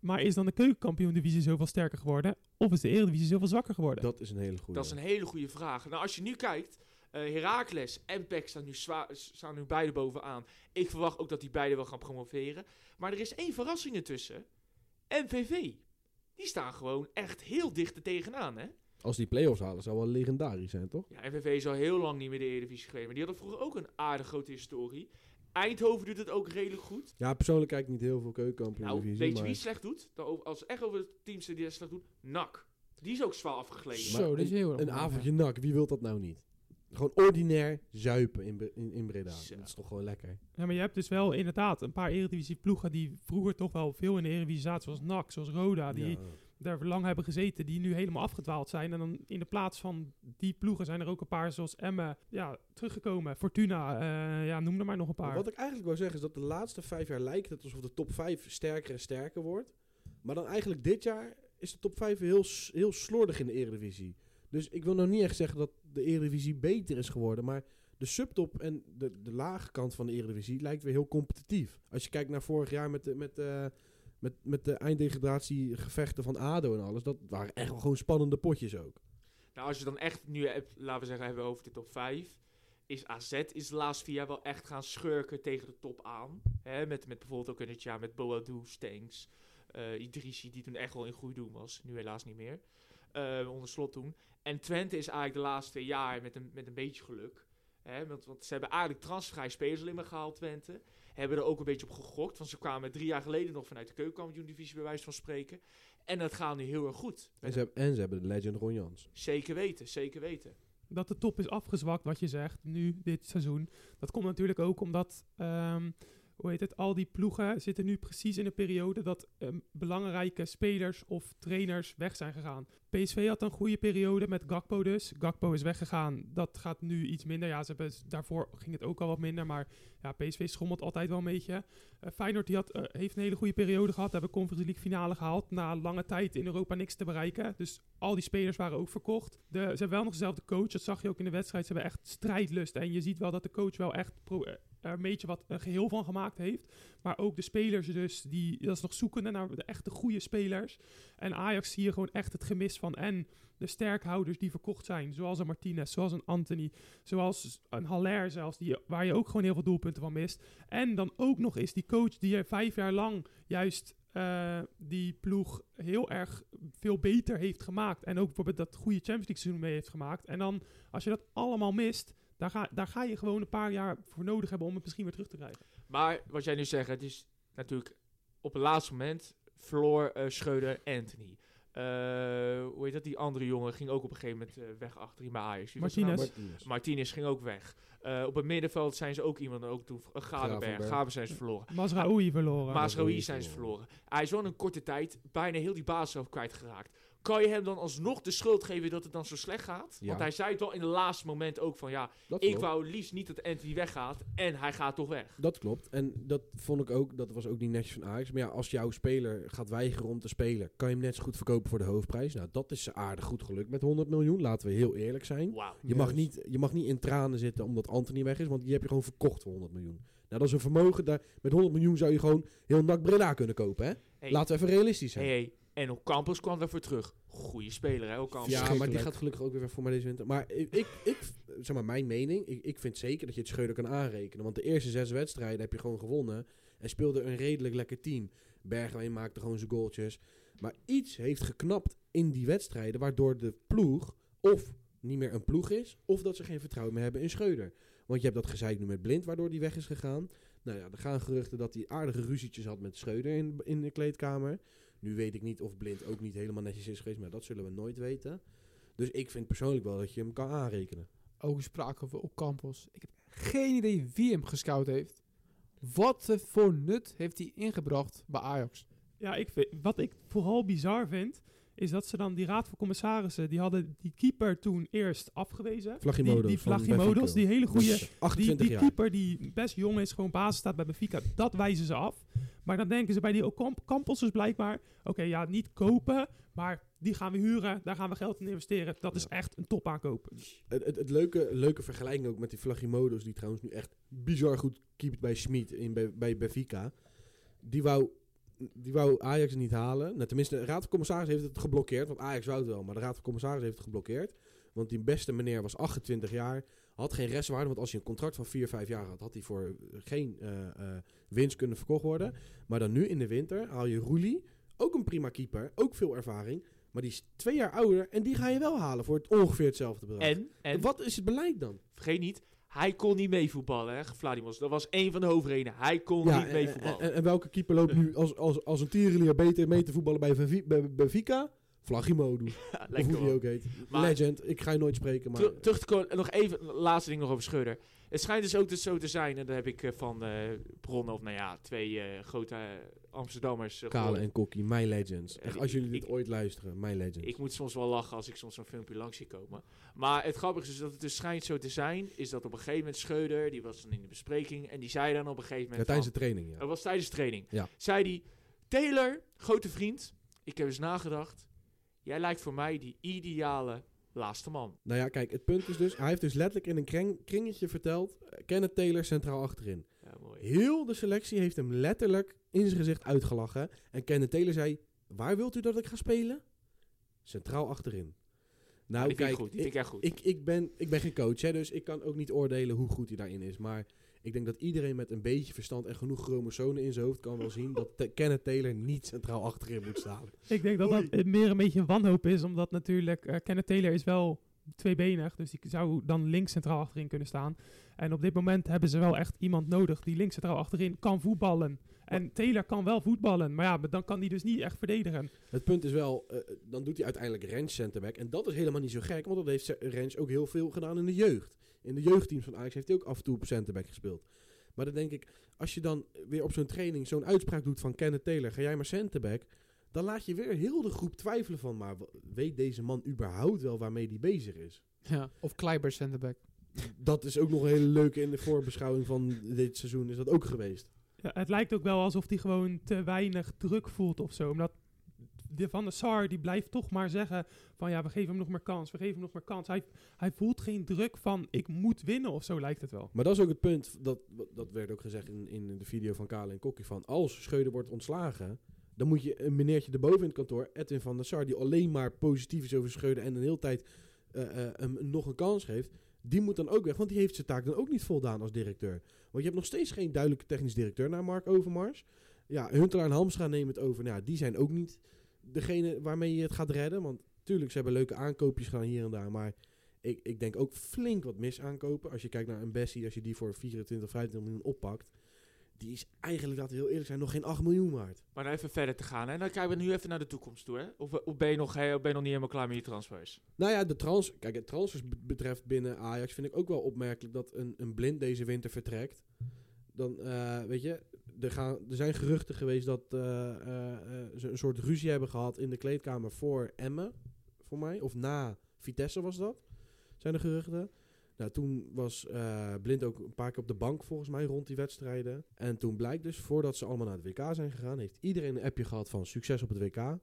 Maar is dan de keukenkampioen-divisie zoveel sterker geworden? Of is de Eredivisie zoveel zwakker geworden? dat is een hele goede. Dat is een hele goede vraag. Nou, als je nu kijkt, eh Heracles en PEC staan nu, zwa- staan nu beide bovenaan. Ik verwacht ook dat die beide wel gaan promoveren. Maar er is één verrassing ertussen. MVV. Die staan gewoon echt heel dicht er tegenaan, hè? Als die play-offs halen, zou wel legendarisch zijn, toch? Ja, MVV is al heel lang niet meer de Eredivisie geweest. Maar die hadden vroeger ook een aardig grote historie. Eindhoven doet het ook redelijk goed. Ja, persoonlijk kijk ik niet heel veel keukenkampioen Nou, weet je maar... wie slecht doet? Dan Als echt over de teams die slecht doen, NAC. Die is ook zwaar afgegleden. Zo, dat is heel erg Een avondje nak, wie wil dat nou niet? Gewoon ordinair zuipen in, in, in Breda. Zo. Dat is toch gewoon lekker. Ja, maar je hebt dus wel inderdaad een paar Eredivisie-ploegen die vroeger toch wel veel in de Eredivisie zaten. Zoals NAC, zoals Roda, die Ja. daar lang hebben gezeten. Die nu helemaal afgedwaald zijn. En dan in de plaats van die ploegen zijn er ook een paar zoals Emmen ja, teruggekomen. Fortuna, eh, ja, noem er maar nog een Maar paar. Wat ik eigenlijk wou zeggen is dat de laatste vijf jaar lijkt het alsof de top vijf sterker en sterker wordt. Maar dan eigenlijk dit jaar is de top vijf heel, heel slordig in de Eredivisie. Dus ik wil nou niet echt zeggen dat de Eredivisie beter is geworden. Maar de subtop en de, de lage kant van de Eredivisie lijkt weer heel competitief. Als je kijkt naar vorig jaar met de, met de, met, met de einddegradatiegevechten van ADO en alles. Dat waren echt wel gewoon spannende potjes ook. Nou, als je dan echt nu hebt, laten we zeggen, hebben we over de top 5. Is AZ is de laatste vier jaar wel echt gaan schurken tegen de top aan. Hè, met, met bijvoorbeeld ook in het jaar met Boadu, eh Idrissi, die toen echt wel in goede doen was. Nu helaas niet meer. Eh, onder slot toen. En Twente is eigenlijk de laatste twee jaar met een, met een beetje geluk. Hè, want, want ze hebben eigenlijk transfervrij spelers alleen maar gehaald, Twente. Hebben er ook een beetje op gegokt. Want ze kwamen drie jaar geleden nog vanuit de keukenkampioen-divisie, bij wijze van spreken. En dat gaat nu heel erg goed. En ze, hebben, en ze hebben de legend Ron Jans. Zeker weten, zeker weten. dat de top is afgezwakt, wat je zegt, nu, dit seizoen. Dat komt natuurlijk ook omdat, ehm, hoe heet het, al die ploegen zitten nu precies in een periode dat ehm, belangrijke spelers of trainers weg zijn gegaan. PSV had een goede periode met Gakpo dus. Gakpo is weggegaan. Dat gaat nu iets minder. Ja, ze hebben, daarvoor ging het ook al wat minder. Maar ja, PSV schommelt altijd wel een beetje. Eh, Feyenoord die had, eh, heeft een hele goede periode gehad. Hebben Conference League finale gehaald. Na lange tijd in Europa niks te bereiken. Dus al die spelers waren ook verkocht. De, ze hebben wel nog dezelfde coach. Dat zag je ook in de wedstrijd. Ze hebben echt strijdlust. En je ziet wel dat de coach wel echt eh, er een beetje wat een geheel van gemaakt heeft. Maar ook de spelers dus, die, dat is nog zoekende naar de echte goede spelers. En Ajax zie je gewoon echt het gemis van en de sterkhouders die verkocht zijn. Zoals een Martinez, zoals een Anthony, zoals een Haller zelfs, die, waar je ook gewoon heel veel doelpunten van mist. En dan ook nog eens die coach die er vijf jaar lang juist eh, die ploeg heel erg veel beter heeft gemaakt. En ook bijvoorbeeld dat goede Champions League seizoen mee heeft gemaakt. En dan, als je dat allemaal mist, daar ga, ga je gewoon een paar jaar voor nodig hebben om het misschien weer terug te krijgen. Maar wat jij nu zegt, het is natuurlijk op het laatste moment verloor eh Schreuder Anthony. Eh, hoe heet dat? Die andere jongen ging ook op een gegeven moment eh, weg achterin bij Ajax. Martinez. Martinez. Ging ook weg. Eh, op het middenveld zijn ze ook iemand, ook toen, uh, Gadenberg. Gravenberg. Gaven zijn ze verloren. Masraoui verloren. Mazraoui zijn ze verloren. Hij is wel in een korte tijd bijna heel die basis zelf kwijtgeraakt. Kan je hem dan alsnog de schuld geven dat het dan zo slecht gaat? Ja. Want hij zei het wel in het laatste moment ook van ja, Dat ik klopt. wou liefst niet dat Anthony weggaat en hij gaat toch weg. Dat klopt. En dat vond ik ook, dat was ook niet netjes van Ajax. Maar ja, als jouw speler gaat weigeren om te spelen, kan je hem net zo goed verkopen voor de hoofdprijs. Nou, dat is aardig goed gelukt met 100 miljoen. Laten we heel eerlijk zijn. Je mag, Yes. niet, je mag niet in tranen zitten omdat Anthony weg is, want die heb je gewoon verkocht voor 100 miljoen. Nou, dat is een vermogen. Daar, met 100 miljoen zou je gewoon heel NAC Breda kunnen kopen, hè? Hey, Laten we even realistisch zijn. hey, hey. En Ocampos kwam daarvoor terug. Goeie speler hè, Ocampos. Ja, maar die gaat gelukkig ook weer voor mij deze winter. Maar ik, ik, ik zeg maar, mijn mening, ik, ik vind zeker dat je het Schreuder kan aanrekenen. Want de eerste zes wedstrijden heb je gewoon gewonnen. En speelde een redelijk lekker team. Bergwijn maakte gewoon zijn goaltjes. Maar iets heeft geknapt in die wedstrijden, waardoor de ploeg of niet meer een ploeg is, of dat ze geen vertrouwen meer hebben in Schreuder. Want je hebt dat gezeik nu met Blind, waardoor die weg is gegaan. Nou ja, er gaan geruchten dat hij aardige ruzietjes had met Schreuder in, in de kleedkamer. Nu weet ik niet of Blind ook niet helemaal netjes is geweest, maar dat zullen we nooit weten. Dus ik vind persoonlijk wel dat je hem kan aanrekenen. Ook gesproken over op campus. Ik heb geen idee wie hem gescout heeft. Wat voor nut heeft hij ingebracht bij Ajax? Ja, ik vind, wat ik vooral bizar vind, is dat ze dan die raad van commissarissen, die hadden die keeper toen eerst afgewezen. Vlagimodos Die, die Vlagimodos, die hele goede, die, 28 die keeper die best jong is, gewoon basis staat bij Benfica, dat wijzen ze af. Maar dan denken ze bij die Ocamp- Campos dus blijkbaar, oké, ja, niet kopen, maar die gaan we huren, daar gaan we geld in investeren. Dat is echt een topaankoop. Het, het, het leuke, leuke vergelijking ook met die Vlagimodos, die trouwens nu echt bizar goed keept bij Schmid in, bij, bij Benfica. Die wou, die wou Ajax niet halen. Nou, tenminste, de Raad van Commissaris heeft het geblokkeerd, want Ajax wou het wel. Maar de Raad van Commissaris heeft het geblokkeerd. Want die beste meneer was 28 jaar, had geen restwaarde. Want als je een contract van 4, 5 jaar had, had hij voor geen eh, eh, winst kunnen verkocht worden. Maar dan nu in de winter haal je Roelie, ook een prima keeper, ook veel ervaring. Maar die is twee jaar ouder en die ga je wel halen voor het ongeveer hetzelfde bedrag. En, en Wat is het beleid dan? vergeet niet, hij kon niet meevoetballen, hè, Vladimos. Dat was één van de hoofdredenen. Hij kon niet en, meevoetballen. en, en welke keeper loopt nu als, als, als een tierenlier beter mee te voetballen bij bij Benfica? Ja, Of lekker hoe die ook heet. Maar- Legend. Ik ga je nooit spreken, maar... Ter- terug te komen, nog even, laatste ding nog over Scheuder. Het schijnt dus ook dus zo te zijn, en dat heb ik eh, van eh bronnen, of nou ja, twee eh, grote Amsterdammers eh, Kale en Kokkie, My Legends. Echt, als jullie dit Ik- ooit luisteren, My Legends. Ik moet soms wel lachen als ik soms zo'n filmpje langs zie komen. Maar het grappige is dus dat het dus schijnt zo te zijn, is dat op een gegeven moment Scheuder, die was dan in de bespreking, en die zei dan op een gegeven ja, moment tijdens de training, ja. Dat was tijdens de training. Ja. Zei hij, Taylor, grote vriend, ik heb eens nagedacht, jij lijkt voor mij die ideale laatste man. Nou ja, kijk, het punt is dus... Hij heeft dus letterlijk in een kring- kringetje verteld... eh, Kenneth Taylor centraal achterin. Ja, mooi. Heel de selectie heeft hem letterlijk in zijn gezicht uitgelachen. En Kenneth Taylor zei... Waar wilt u dat ik ga spelen? Centraal achterin. Nou, die vind kijk, ik goed, die vind ik echt goed. Ik, ik, ben, ik ben geen coach, hè, dus ik kan ook niet oordelen hoe goed hij daarin is. Maar ik denk dat iedereen met een beetje verstand en genoeg chromosomen in zijn hoofd kan wel zien dat Te- Kenneth Taylor niet centraal achterin moet staan. Ik denk dat dat meer een beetje wanhoop is, omdat natuurlijk eh, Kenneth Taylor is wel tweebenig, dus die zou dan links centraal achterin kunnen staan. En op dit moment hebben ze wel echt iemand nodig die links centraal achterin kan voetballen. En Taylor kan wel voetballen, maar ja, maar dan kan hij dus niet echt verdedigen. Het punt is wel, eh, dan doet hij uiteindelijk Rens centerback. En dat is helemaal niet zo gek, want dat heeft Rens ook heel veel gedaan in de jeugd. In de jeugdteams van Ajax heeft hij ook af en toe op centerback gespeeld. Maar dan denk ik, als je dan weer op zo'n training zo'n uitspraak doet van Kenneth Taylor, ga jij maar centerback. Dan laat je weer heel de groep twijfelen van, maar weet deze man überhaupt wel waarmee hij bezig is? Ja. Of Kleiber centerback. Dat is ook nog een hele leuke in de voorbeschouwing van dit seizoen is dat ook geweest. Ja, het lijkt ook wel alsof hij gewoon te weinig druk voelt of zo. Omdat de Van der Sar, die blijft toch maar zeggen van ja, we geven hem nog meer kans, we geven hem nog meer kans. Hij, hij voelt geen druk van ik moet winnen of zo lijkt het wel. Maar dat is ook het punt, dat, dat werd ook gezegd in, in de video van Kale en Kokkie, van als Schreuder wordt ontslagen, dan moet je een meneertje erboven in het kantoor, Edwin van der Sar, die alleen maar positief is over Schreuder en de hele tijd eh, eh, hem nog een kans geeft, die moet dan ook weg, want die heeft zijn taak dan ook niet voldaan als directeur. Want je hebt nog steeds geen duidelijke technisch directeur naar Mark Overmars. Ja, Huntelaar en Hamstra nemen het over. Nou, ja, die zijn ook niet degene waarmee je het gaat redden. Want tuurlijk, ze hebben leuke aankoopjes gedaan hier en daar. Maar ik, ik denk ook flink wat mis aankopen. Als je kijkt naar een Bessie, als je die voor 24, 25 miljoen oppakt. Die is eigenlijk, laten we heel eerlijk zijn, nog geen 8 miljoen waard. Maar dan even verder te gaan. En dan kijken we nu even naar de toekomst toe. Hè? Of, of, ben je nog, of ben je nog niet helemaal klaar met je transfers? Nou ja, de trans, kijk, het transfers be- betreft binnen Ajax vind ik ook wel opmerkelijk dat een, een blind deze winter vertrekt. Dan, eh, weet je, er, gaan, er zijn geruchten geweest dat eh, eh, ze een soort ruzie hebben gehad in de kleedkamer voor Emmen, voor mij. Of na Vitesse was dat, zijn er geruchten. Nou, toen was Blind ook een paar keer op de bank volgens mij rond die wedstrijden. En toen blijkt dus, voordat ze allemaal naar het WK zijn gegaan, heeft iedereen een appje gehad van succes op het WK.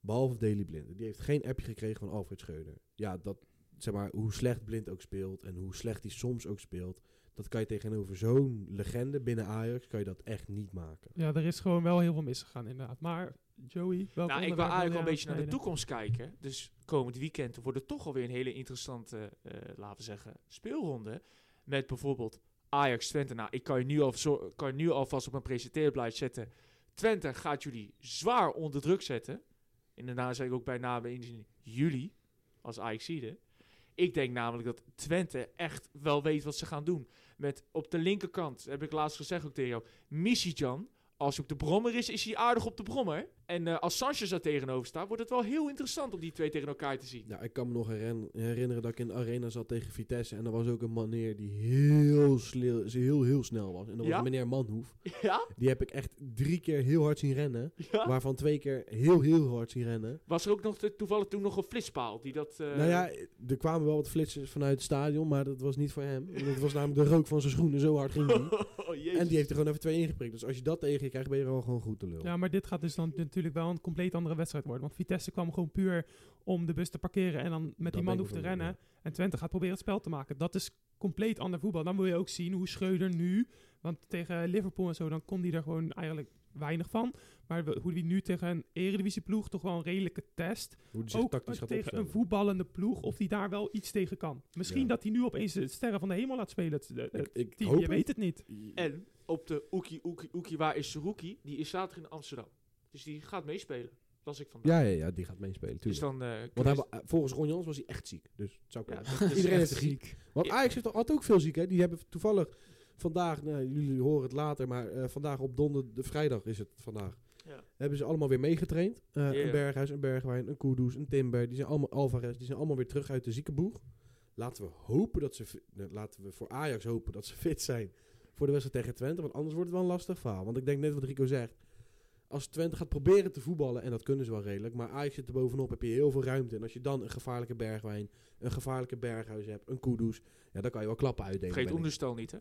Behalve Daily Blind. Die heeft geen appje gekregen van Alfred Scheuder. Ja, dat, zeg maar, hoe slecht Blind ook speelt en hoe slecht hij soms ook speelt. Dat kan je tegenover zo'n legende binnen Ajax, kan je dat echt niet maken. Ja, er is gewoon wel heel veel misgegaan inderdaad. Maar Joey, welk nou, ik wil eigenlijk wel een beetje naar de toekomst kijken. Dus komend weekend wordt het toch alweer een hele interessante, eh, laten we zeggen, speelronde. Met bijvoorbeeld Ajax Twente. Nou, ik kan je nu, al, zo- kan je nu alvast op een presenteerblaad zetten. Twente gaat jullie zwaar onder druk zetten. En daarna zeg ik ook bij name in juli, als Ajaxide. Ik denk namelijk dat Twente echt wel weet wat ze gaan doen. Met op de linkerkant, heb ik laatst gezegd ook tegen jou, Misijan. Als hij op de brommer is, is hij aardig op de brommer. En eh, als Sanchez daar tegenover staat, wordt het wel heel interessant om die twee tegen elkaar te zien. Ja, ik kan me nog herinneren dat ik in de arena zat tegen Vitesse. En er was ook een meneer die heel, sle- heel, heel snel was. En dat Ja? was meneer Manhoef. Ja? Die heb ik echt drie keer heel hard zien rennen. ja? Waarvan twee keer heel, heel hard zien rennen. Was er ook nog toevallig toen nog een flitspaal die dat... eh, nou ja, er kwamen wel wat flitsers vanuit het stadion, maar dat was niet voor hem. Dat was namelijk de rook van zijn schoenen, zo hard ging die. oh. En die heeft er gewoon even twee ingeprikt. Dus als je dat tegen je krijgt, ben je wel gewoon goed te lul. Ja, maar dit gaat dus dan natuurlijk wel een compleet andere wedstrijd worden. Want Vitesse kwam gewoon puur om de bus te parkeren en dan met die man hoeft te rennen. En Twente gaat proberen het spel te maken. Dat is compleet ander voetbal. Dan wil je ook zien hoe Schreuder nu, want tegen Liverpool en zo, dan kon hij er gewoon eigenlijk weinig van. Maar hoe hij nu tegen een eredivisieploeg toch wel een redelijke test. Hoe die zich Ook tactisch gaat tegen opstellen. een voetballende ploeg, of hij daar wel iets tegen kan. Misschien Ja. dat hij nu opeens de sterren van de hemel laat spelen. Het, het Ik, ik team, hoop je weet het niet. En op de Oekie Oekie Oekie, waar is Saruki? Die is zaterdag in Amsterdam. Dus die gaat meespelen. Las ik vandaag. Ja, ja, ja, die gaat meespelen, dus dan... eh, Want hij, wa- volgens Ron Jans was hij echt ziek. Dus het zou kunnen. is Iedereen heeft een griep. Want Ajax heeft, had ook veel ziek, hè. Die hebben toevallig vandaag, nou, jullie horen het later, maar eh, vandaag op donder, de vrijdag is het vandaag. Ja. Hebben ze allemaal weer meegetraind. Eh. Een Berghuis, een Bergwijn, een Kudus, een Timber. Die zijn allemaal Alvarez. Die zijn allemaal weer terug uit de ziekenboeg. Laten we hopen dat ze, eh, laten we voor Ajax hopen dat ze fit zijn voor de wedstrijd tegen Twente. Want anders wordt het wel een lastig verhaal. Want ik denk net wat Rico zegt. Als Twente gaat proberen te voetballen, en dat kunnen ze wel redelijk, maar Ajax zit er bovenop, heb je heel veel ruimte. En als je dan een gevaarlijke Bergwijn, een gevaarlijke Berghuis hebt, een Kudus, ja, dan kan je wel klappen uitdelen. Vergeet. Oenerstal niet, hè?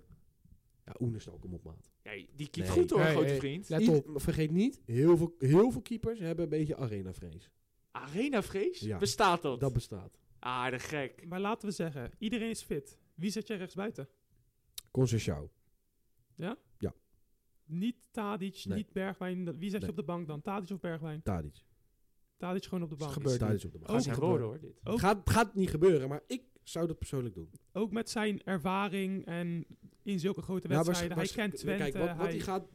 Ja, Oenerstal, kom op maat. Ja, die keept Nee. goed hoor, Hey, grote hey. vriend. Let op. maar vergeet niet, heel veel, heel veel keepers hebben een beetje arena-vrees. Arena-vrees? Ja. Bestaat dat? Dat bestaat. Ah, de gek. Maar laten we zeggen, iedereen is fit. Wie zet jij rechts buiten? Concecao. Niet Tadic, Nee. niet Bergwijn. Wie zet je Nee. op de bank dan? Tadic of Bergwijn? Tadic. Tadic gewoon op de bank. gebeurt Tadic op de bank. Gaat zijn gebeuren. hoor, dit. Ook, Gaat, gaat niet gebeuren, maar ik zou dat persoonlijk doen. ook met zijn ervaring en in zulke grote Nou, wedstrijden. hij kent Twente. Kijk, wat, wat hij- hij gaat...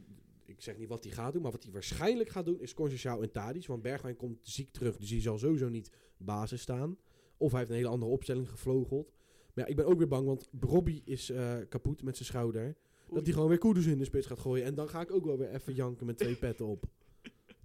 Ik zeg niet wat hij gaat doen, maar wat hij waarschijnlijk gaat doen is Concecao en Tadic. Want Bergwijn komt ziek terug, dus hij zal sowieso niet basis staan. Of hij heeft een hele andere opstelling gevlogeld. Maar ja, ik ben ook weer bang, want Robbie is eh, kapot met zijn schouder. Dat hij gewoon weer Kudus in de spits gaat gooien. En dan ga ik ook wel weer even janken met twee petten op.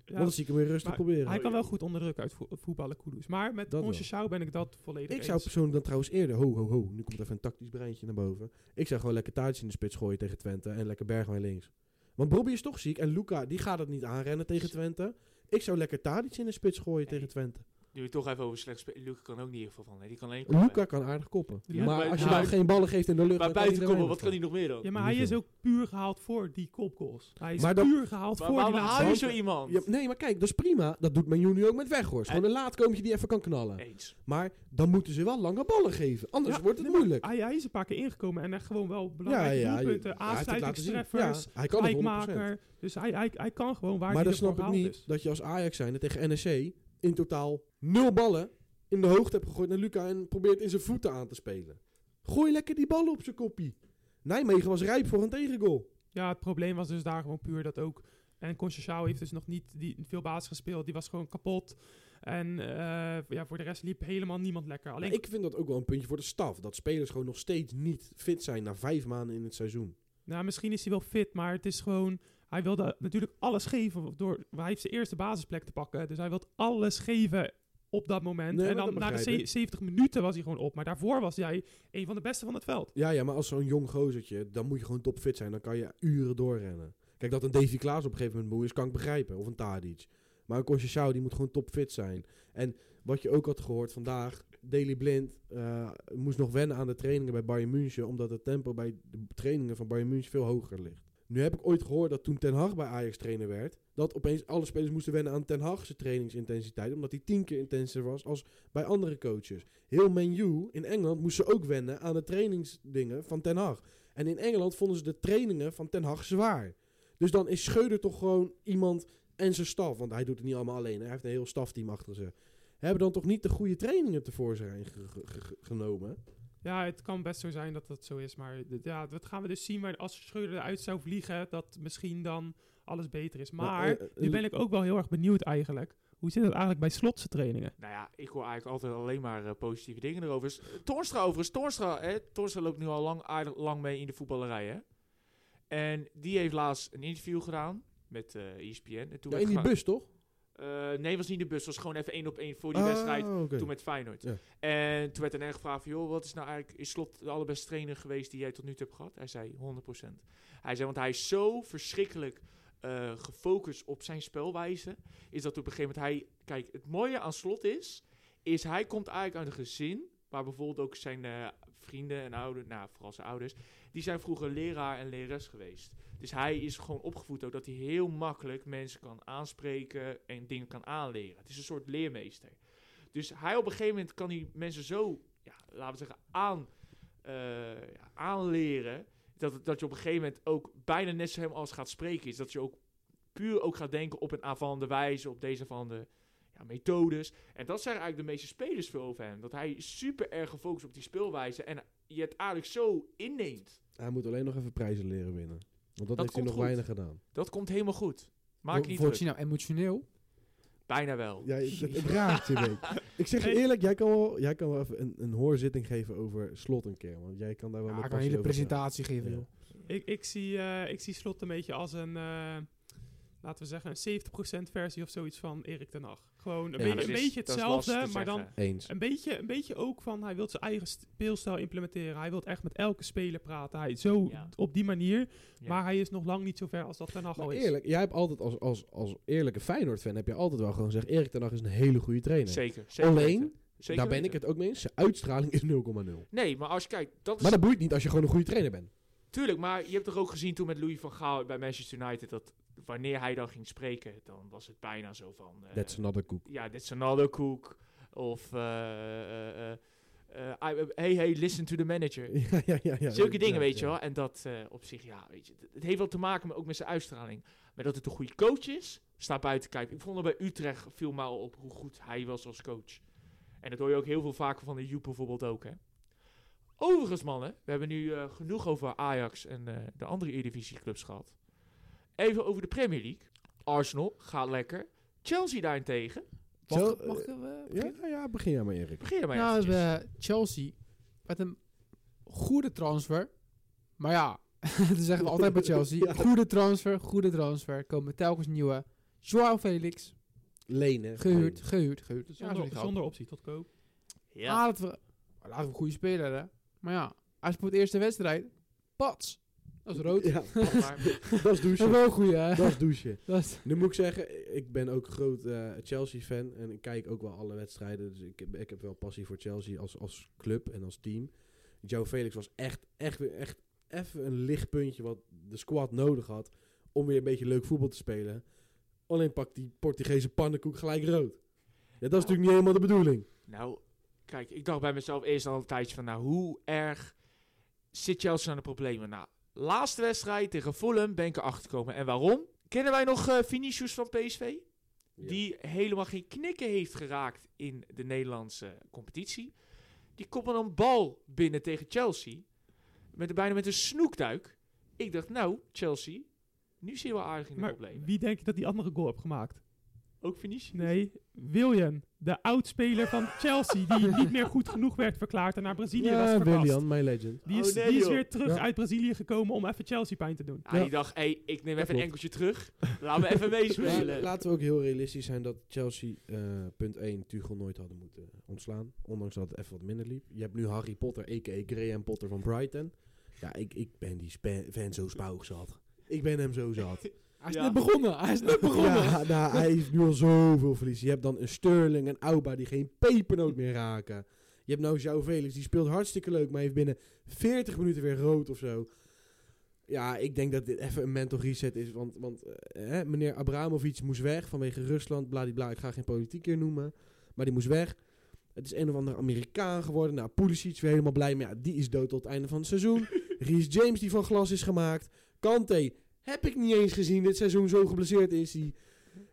ja, dan zie ik hem weer rustig maar proberen. hij kan wel goed onder druk uit voetballen, Kudus. Maar met Dat. Conceição ben ik dat volledig Ik zou persoonlijk dan trouwens eerder, ho ho ho, nu komt even een tactisch breintje naar boven. Ik zou gewoon lekker Tadic in de spits gooien tegen Twente en lekker Bergwijn links. Want Bobby is toch ziek en Luca, die gaat het niet aanrennen tegen Twente. Ik zou lekker Tadic in de spits gooien tegen Twente. Nu toch even over slecht spelen. Luca kan ook niet in ieder geval van. Die kan alleen koppen. Luca kan aardig koppen. Ja, maar maar- als je dan geen ballen geeft in de lucht... Maar dan buiten komen, wat kan hij nog meer dan? Ja, maar hij is ook puur gehaald voor die kopgoals. Hij is Maar dat- puur gehaald Maar voor waar die waar laatste haal je zo iemand? Ja, nee, maar kijk, dat is prima. Dat doet Men nu ook met Weghorst. Gewoon En- een laatkoomtje die even kan knallen. Eens. Maar dan moeten ze wel lange ballen geven. Anders Ja, wordt het nee, maar moeilijk. Hij, hij is een paar keer ingekomen en echt gewoon wel Ja, belangrijke doelpunten, aansluitingstreffers, Ja, hij kan het 100%. gelijkmaker. Dus hij, hij, hij kan gewoon waar Maar hij dan ervoor snap ik niet dat je als Ajax zijnde tegen NEC in totaal nul ballen in de hoogte hebt gegooid naar Luca en probeert in zijn voeten aan te spelen. Gooi lekker die ballen op zijn koppie. Nijmegen was rijp voor een tegengoal. Ja, het probleem was dus daar gewoon puur dat ook... En Conceição heeft dus nog niet die, veel basis gespeeld. Die was gewoon kapot. En eh, ja, voor de rest liep helemaal niemand lekker. Alleen ik vind dat ook wel een puntje voor de staf. Dat spelers gewoon nog steeds niet fit zijn na vijf maanden in het seizoen. Nou, misschien is hij wel fit, maar het is gewoon... Hij wilde natuurlijk alles geven. Door, hij heeft zijn eerste basisplek te pakken. Dus hij wil alles geven op dat moment. Nee, en dan na de begrijp ze- ik. 70 minuten was hij gewoon op. Maar daarvoor was hij een van de beste van het veld. Ja, ja, maar als zo'n jong gozertje, dan moet je gewoon topfit zijn. Dan kan je uren doorrennen. Kijk, dat een Davy Klaas op een gegeven moment moe is, kan ik begrijpen. Of een Tadic. Maar een Conceição, die moet gewoon topfit zijn. En wat je ook had gehoord vandaag, Daily Blind eh, moest nog wennen aan de trainingen bij Bayern München, omdat het tempo bij de trainingen van Bayern München veel hoger ligt. Nu heb ik ooit gehoord dat toen Ten Hag bij Ajax trainer werd, dat opeens alle spelers moesten wennen aan Ten Hag's trainingsintensiteit, omdat die tien keer intenser was als bij andere coaches. Heel menu in Engeland moesten ook wennen aan de trainingsdingen van Ten Hag. En in Engeland vonden ze de trainingen van Ten Hag zwaar. Dus dan is Scheuder toch gewoon iemand en zijn staf, want hij doet het niet allemaal alleen. Hij heeft een heel stafteam achter zich. Hebben dan toch niet de goede trainingen tevoorschijn ge- ge- ge- genomen? Ja, het kan best zo zijn dat dat zo is. Maar ja, dat gaan we dus zien. Maar als Schreuder eruit zou vliegen, dat misschien dan alles beter is. Maar eh, nu ben ik ook wel heel erg benieuwd eigenlijk. Hoe zit het eigenlijk bij slotse trainingen? Nou ja, ik hoor eigenlijk altijd alleen maar eh, positieve dingen erover. Toornstra overigens. Toornstra, hè, Toornstra loopt nu al lang, aardig lang mee in de voetballerij. Hè? En die heeft laatst een interview gedaan met eh ESPN. En toen Ja, in die bus toch? Eh, nee, was niet de bus. Was gewoon even één op één voor die Ah, wedstrijd. Toen met Feyenoord. En toen werd er net gevraagd van, joh, wat is nou eigenlijk, is Slot de allerbeste trainer geweest die jij tot nu toe hebt gehad? Hij zei 100%. Hij zei, want hij is zo verschrikkelijk eh, gefocust op zijn spelwijze, is dat op een gegeven moment hij, kijk, het mooie aan Slot is, is hij komt eigenlijk uit een gezin, waar bijvoorbeeld ook zijn eh, vrienden en ouders, nou, vooral zijn ouders, die zijn vroeger leraar en lerares geweest. Dus hij is gewoon opgevoed ook dat hij heel makkelijk mensen kan aanspreken en dingen kan aanleren. Het is een soort leermeester. Dus hij op een gegeven moment kan hij mensen zo, ja, laten we zeggen, aan, eh, aanleren. Dat, dat je op een gegeven moment ook bijna net zo hem als gaat spreken is. Dat je ook puur ook gaat denken op een aanvallende wijze, op deze van de ja, methodes. En dat zeggen eigenlijk de meeste spelers veel over hem. Dat hij super erg gefocust op die speelwijze en je het eigenlijk zo inneemt. Hij moet alleen nog even prijzen leren winnen. Want dat, Dat heeft hij komt nog goed. weinig gedaan. Dat komt helemaal goed. Maak je niet Wordt hij nou emotioneel? Bijna wel. Ja, het, het raakt je. Ik zeg je eerlijk, jij kan wel, jij kan wel even een, een hoorzitting geven over slot een keer. Want jij kan daar wel Ja, met ik kan een hele presentatie geven, Ja. joh. Ik, ik, zie, eh, ik zie Slot een beetje als een, eh, laten we zeggen, een 70% versie of zoiets van Erik ten Hag. Gewoon een, Ja, beetje, een is- hetzelfde, maar dan. Eens. een beetje, een beetje ook van, hij wil zijn eigen speelstijl implementeren. Hij wil echt met elke speler praten. Hij, zo Ja. op die manier. Ja. Maar hij is nog lang niet zo ver als dat ten Hag al is. eerlijk, jij hebt altijd als, als, als eerlijke Feyenoord-fan heb je altijd wel gewoon gezegd, Erik ten Hag is een hele goede trainer. Zeker. zeker Alleen, weten. Zeker daar ben ik het ook mee eens, zijn uitstraling is 0,0. Nee, maar als je kijkt, dat is Maar dat boeit niet als je gewoon een goede trainer bent. Tuurlijk, maar je hebt toch ook gezien toen met Louis van Gaal bij Manchester United dat wanneer hij dan ging spreken, dan was het bijna zo van. eh, That's another koek. Ja, that's another cook. Of. eh, eh, I- hey, hey, listen to the manager. ja, ja, ja, ja. Zulke dingen, weet je wel. En dat op zich, ja, weet je. Het heeft wel te maken met, ook met zijn uitstraling. Maar dat het een goede coach is, staat buiten kijf. Ik vond er bij Utrecht viel mij al op hoe goed hij was als coach. En dat hoor je ook heel veel vaker van de Joep bijvoorbeeld ook, hè. Overigens, mannen, we hebben nu genoeg over Ajax en de andere Eredivisieclubs gehad. Even over de Premier League. Arsenal gaat lekker. Chelsea daarentegen. Mag, mag eh, ik, eh, Ja, beginnen? ja, ja, begin jij maar Erik. Begin maar Nou, we hebben Chelsea met een goede transfer. Maar ja, dat zeggen we altijd bij Chelsea. Ja. Goede transfer, goede transfer. Komen telkens nieuwe. Joao Felix, Lenen. gehuurd, gehuurd, gehuurd. Ja, zonder optie tot koop. Ja. Ah, laten we, laten we een goede speler, hè. Maar ja, hij speelt de eerste wedstrijd. Pats. Dat is rood. Ja, maar dat is Dat is douchen. wel hè? Dat is douchen. Dat is- Nu moet ik zeggen, ik ben ook groot eh, Chelsea-fan en ik kijk ook wel alle wedstrijden. Dus ik heb, ik heb wel passie voor Chelsea als, als club en als team. Joe Felix was echt, echt, weer- echt even een lichtpuntje wat de squad nodig had om weer een beetje leuk voetbal te spelen. Alleen pakt die Portugese pannenkoek gelijk rood. Ja, dat is natuurlijk niet helemaal de bedoeling. Nou, kijk, ik dacht bij mezelf eerst al een tijdje van, nou, hoe erg zit Chelsea aan de problemen? Nou, laatste wedstrijd tegen Fulham ben ik erachter gekomen. En waarom? Kennen wij nog eh Vinicius van PSV? Die helemaal geen knikken heeft geraakt in de Nederlandse competitie. Die koppelde een bal binnen tegen Chelsea. Met, bijna met een snoekduik. Ik dacht, nou, Chelsea, nu zie je wel aardig in de Maar problemen. wie denk je dat die andere goal heeft gemaakt? Ook Vinicius? Nee, William, de oudspeler van Chelsea, die niet meer goed genoeg werd verklaard en naar Brazilië was Ja, verkast. Willian, my legend. Die is, Oh, nee, die is weer terug Ja. uit Brazilië gekomen om even Chelsea pijn te doen. Ah, Ja. die dacht, hey, ik neem even een klopt. enkeltje terug. Laat me even meespelen. Laten we ook heel realistisch zijn dat Chelsea, eh, punt 1, Tuchel nooit hadden moeten ontslaan. Ondanks dat het even wat minder liep. Je hebt nu Harry Potter, a.k.a. Graham Potter van Brighton. Ja, ik, ik ben die fan zo spauw zat. Ik ben hem zo zat. Hij is Ja. net begonnen. Hij is net begonnen. Ja, nou, hij heeft nu al zoveel verlies. Je hebt dan een Sterling en Auba die geen pepernoot meer raken. Je hebt nou João Felix, die speelt hartstikke leuk, maar heeft binnen 40 minuten weer rood of zo. Ja, ik denk dat dit even een mental reset is. Want, want eh, meneer Abramovic moest weg vanwege Rusland. Bladibla, ik ga geen politiek hier noemen. Maar die moest weg. Het is een of andere Amerikaan geworden. Nou, Pulisic weer helemaal blij. Maar ja, die is dood tot het einde van het seizoen. Reece James die van glas is gemaakt. Kante heb ik niet eens gezien dit seizoen. Zo geblesseerd is hij.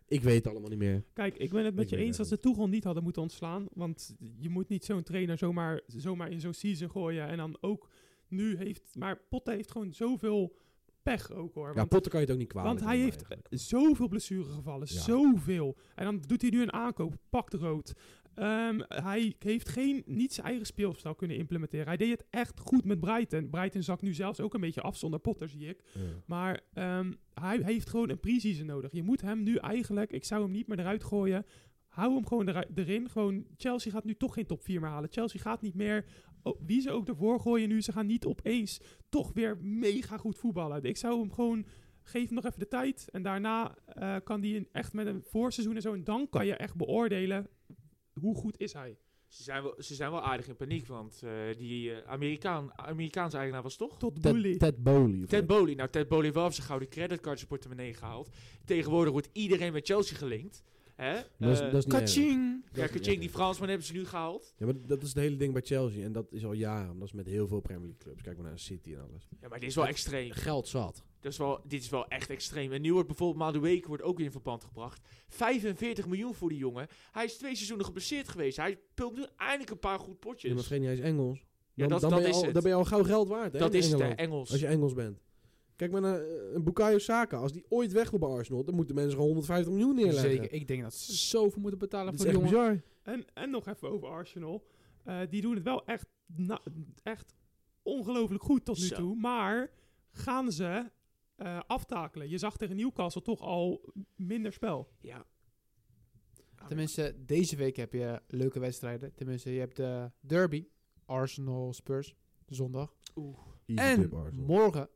Ik weet het allemaal niet meer. Kijk, ik ben het met Ik je eens dat ze Tuchel niet hadden moeten ontslaan. Want je moet niet zo'n trainer zomaar, zomaar in zo'n season gooien. En dan ook nu heeft... Maar Potte heeft gewoon zoveel pech ook hoor. Ja, Want, Potter kan je het ook niet kwalijk want hij heeft eigenlijk. zoveel blessuregevallen. Ja. Zoveel. En dan doet hij nu een aankoop. Pakt rood. Ehm, hij heeft geen, niet zijn eigen speelstijl kunnen implementeren. Hij deed het echt goed met Brighton. Brighton zakt nu zelfs ook een beetje af zonder Potter, zie ik. Ja. Maar ehm, hij heeft gewoon een pre-season nodig. Je moet hem nu eigenlijk, ik zou hem niet meer eruit gooien. Hou hem gewoon erin. Gewoon, Chelsea gaat nu toch geen top 4 meer halen. Chelsea gaat niet meer, oh, wie ze ook ervoor gooien nu, ze gaan niet opeens toch weer mega goed voetballen. Ik zou hem gewoon, geef hem nog even de tijd. En daarna eh, kan hij in- echt met een voorseizoen en zo. En dan kan je echt beoordelen, hoe goed is hij. Ze zijn, wel, ze zijn wel aardig in paniek, want eh, die eh, Amerikaan, Amerikaanse eigenaar was toch? Tot. Ted, Ted Bowley. Ted wat? Bowley. Nou, Ted Bowley heeft wel op zijn gouden creditcard zijn portemonnee gehaald. Tegenwoordig wordt iedereen met Chelsea gelinkt. Hè? Dat is- Eh, dat is. Kaching! ja, Kaching, die Fransman hebben ze nu gehaald. Ja, maar dat is het hele ding bij Chelsea. En dat is al jaren. Dat is met heel veel Premier League clubs. Kijk maar naar City en alles. Ja, maar dit is wel extreem. Geld zat. Dat is wel, dit is wel echt extreem. En nu wordt bijvoorbeeld Madueke wordt ook weer in verband gebracht. 45 miljoen voor die jongen. Hij is twee seizoenen geblesseerd geweest. Hij speelt nu eindelijk een paar goed potjes. Ja, maar niet, hij is Engels. Ja, Dan, dat- dan, dat ben je is al, het. dan ben je al gauw geld waard. Hè, dat is het, Engels. Als je Engels bent. Kijk maar naar eh, een Bukayo Saka. Als die ooit weg wil bij Arsenal, dan moeten mensen gewoon 150 miljoen neerleggen. Zeker. Ik denk dat ze zoveel moeten betalen Dat voor die jongen. bizar. En, en nog even over Arsenal. Eh, die doen het wel echt, na- echt ongelooflijk goed tot nu Zo. toe. Maar gaan ze eh, aftakelen? Je zag tegen Newcastle toch al minder spel. Ja. Tenminste, deze week heb je leuke wedstrijden. Tenminste, je hebt de derby. Arsenal Spurs. Zondag. Easy en morgen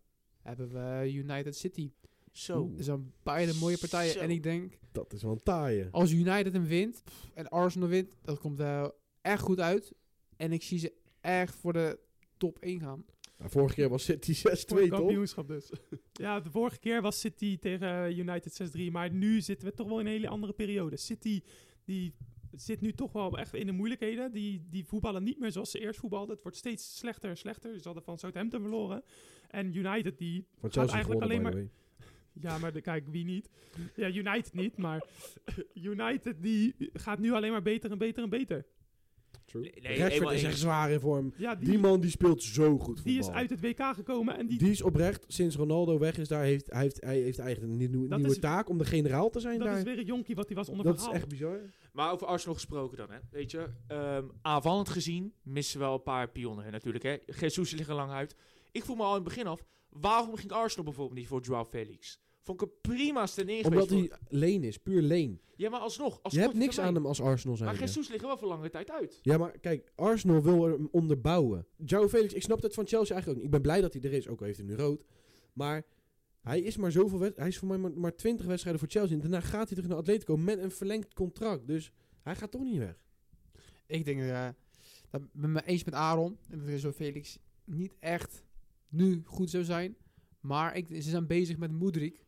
hebben we United City. Zo. Dat zijn beide mooie partijen. Zo. En ik denk, Dat is wel een taaie. als United hem wint pff, en Arsenal wint, dat komt er echt goed uit. En ik zie ze echt voor de top 1 gaan. Nou, vorige keer was City 6-2, Voor het toch? kampioenschap dus. ja, de vorige keer was City tegen United 6-3. Maar nu zitten we toch wel in een hele andere periode. City die zit nu toch wel echt in de moeilijkheden. Die, die voetballen niet meer zoals ze eerst voetbalden. Het wordt steeds slechter en slechter. Ze hadden van Southampton verloren. En United die gaat eigenlijk alleen maar... Ja, maar de, kijk, wie niet? Ja, United niet, maar United die gaat nu alleen maar beter en beter en beter. True. Nee, nee, Rashford is echt zwaar in vorm. Ja, die, Die man die speelt zo goed voetbal. die is uit het WK gekomen en die... Die is oprecht, sinds Ronaldo weg is daar, heeft, hij, heeft, hij heeft eigenlijk een nieuwe, Dat nieuwe is- taak om de generaal te zijn dat daar. is weer een jonkie wat hij was onder dat is echt bizar. Maar over Arsenal gesproken dan, hè. Weet je, ehm, aanvallend gezien missen we wel een paar pionnen natuurlijk, hè. Jesus liggen lang uit. Ik voel me al in het begin af, waarom ging Arsenal bijvoorbeeld niet voor Joao Felix? Vond ik een prima neer Omdat hij voor- leen is, puur leen. Ja, maar alsnog. Als Je hebt niks aan hem als Arsenal zijn. Maar Jesus ligt er wel voor lange tijd uit. Ja, maar kijk, Arsenal wil hem onderbouwen. Joe Felix, ik snap het van Chelsea eigenlijk ook niet. Ik ben blij dat hij er is, ook al heeft hij nu rood. Maar hij is maar zoveel wed- Hij is voor mij maar, maar 20 wedstrijden voor Chelsea. En daarna gaat hij terug naar Atletico met een verlengd contract. Dus hij gaat toch niet weg. Ik denk, eh dat ik ben me eens met Aaron. En dat zo Felix niet echt nu goed zou zijn. Maar ik, ze zijn bezig met Moedrik.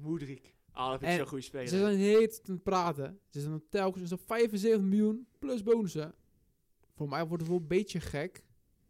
Moedrik. Ah, dat vind ik En zo'n goede speler. Ze zijn heet het praten. Ze zijn telkens zo'n 75 miljoen plus bonussen. Voor mij wordt het wel een beetje gek.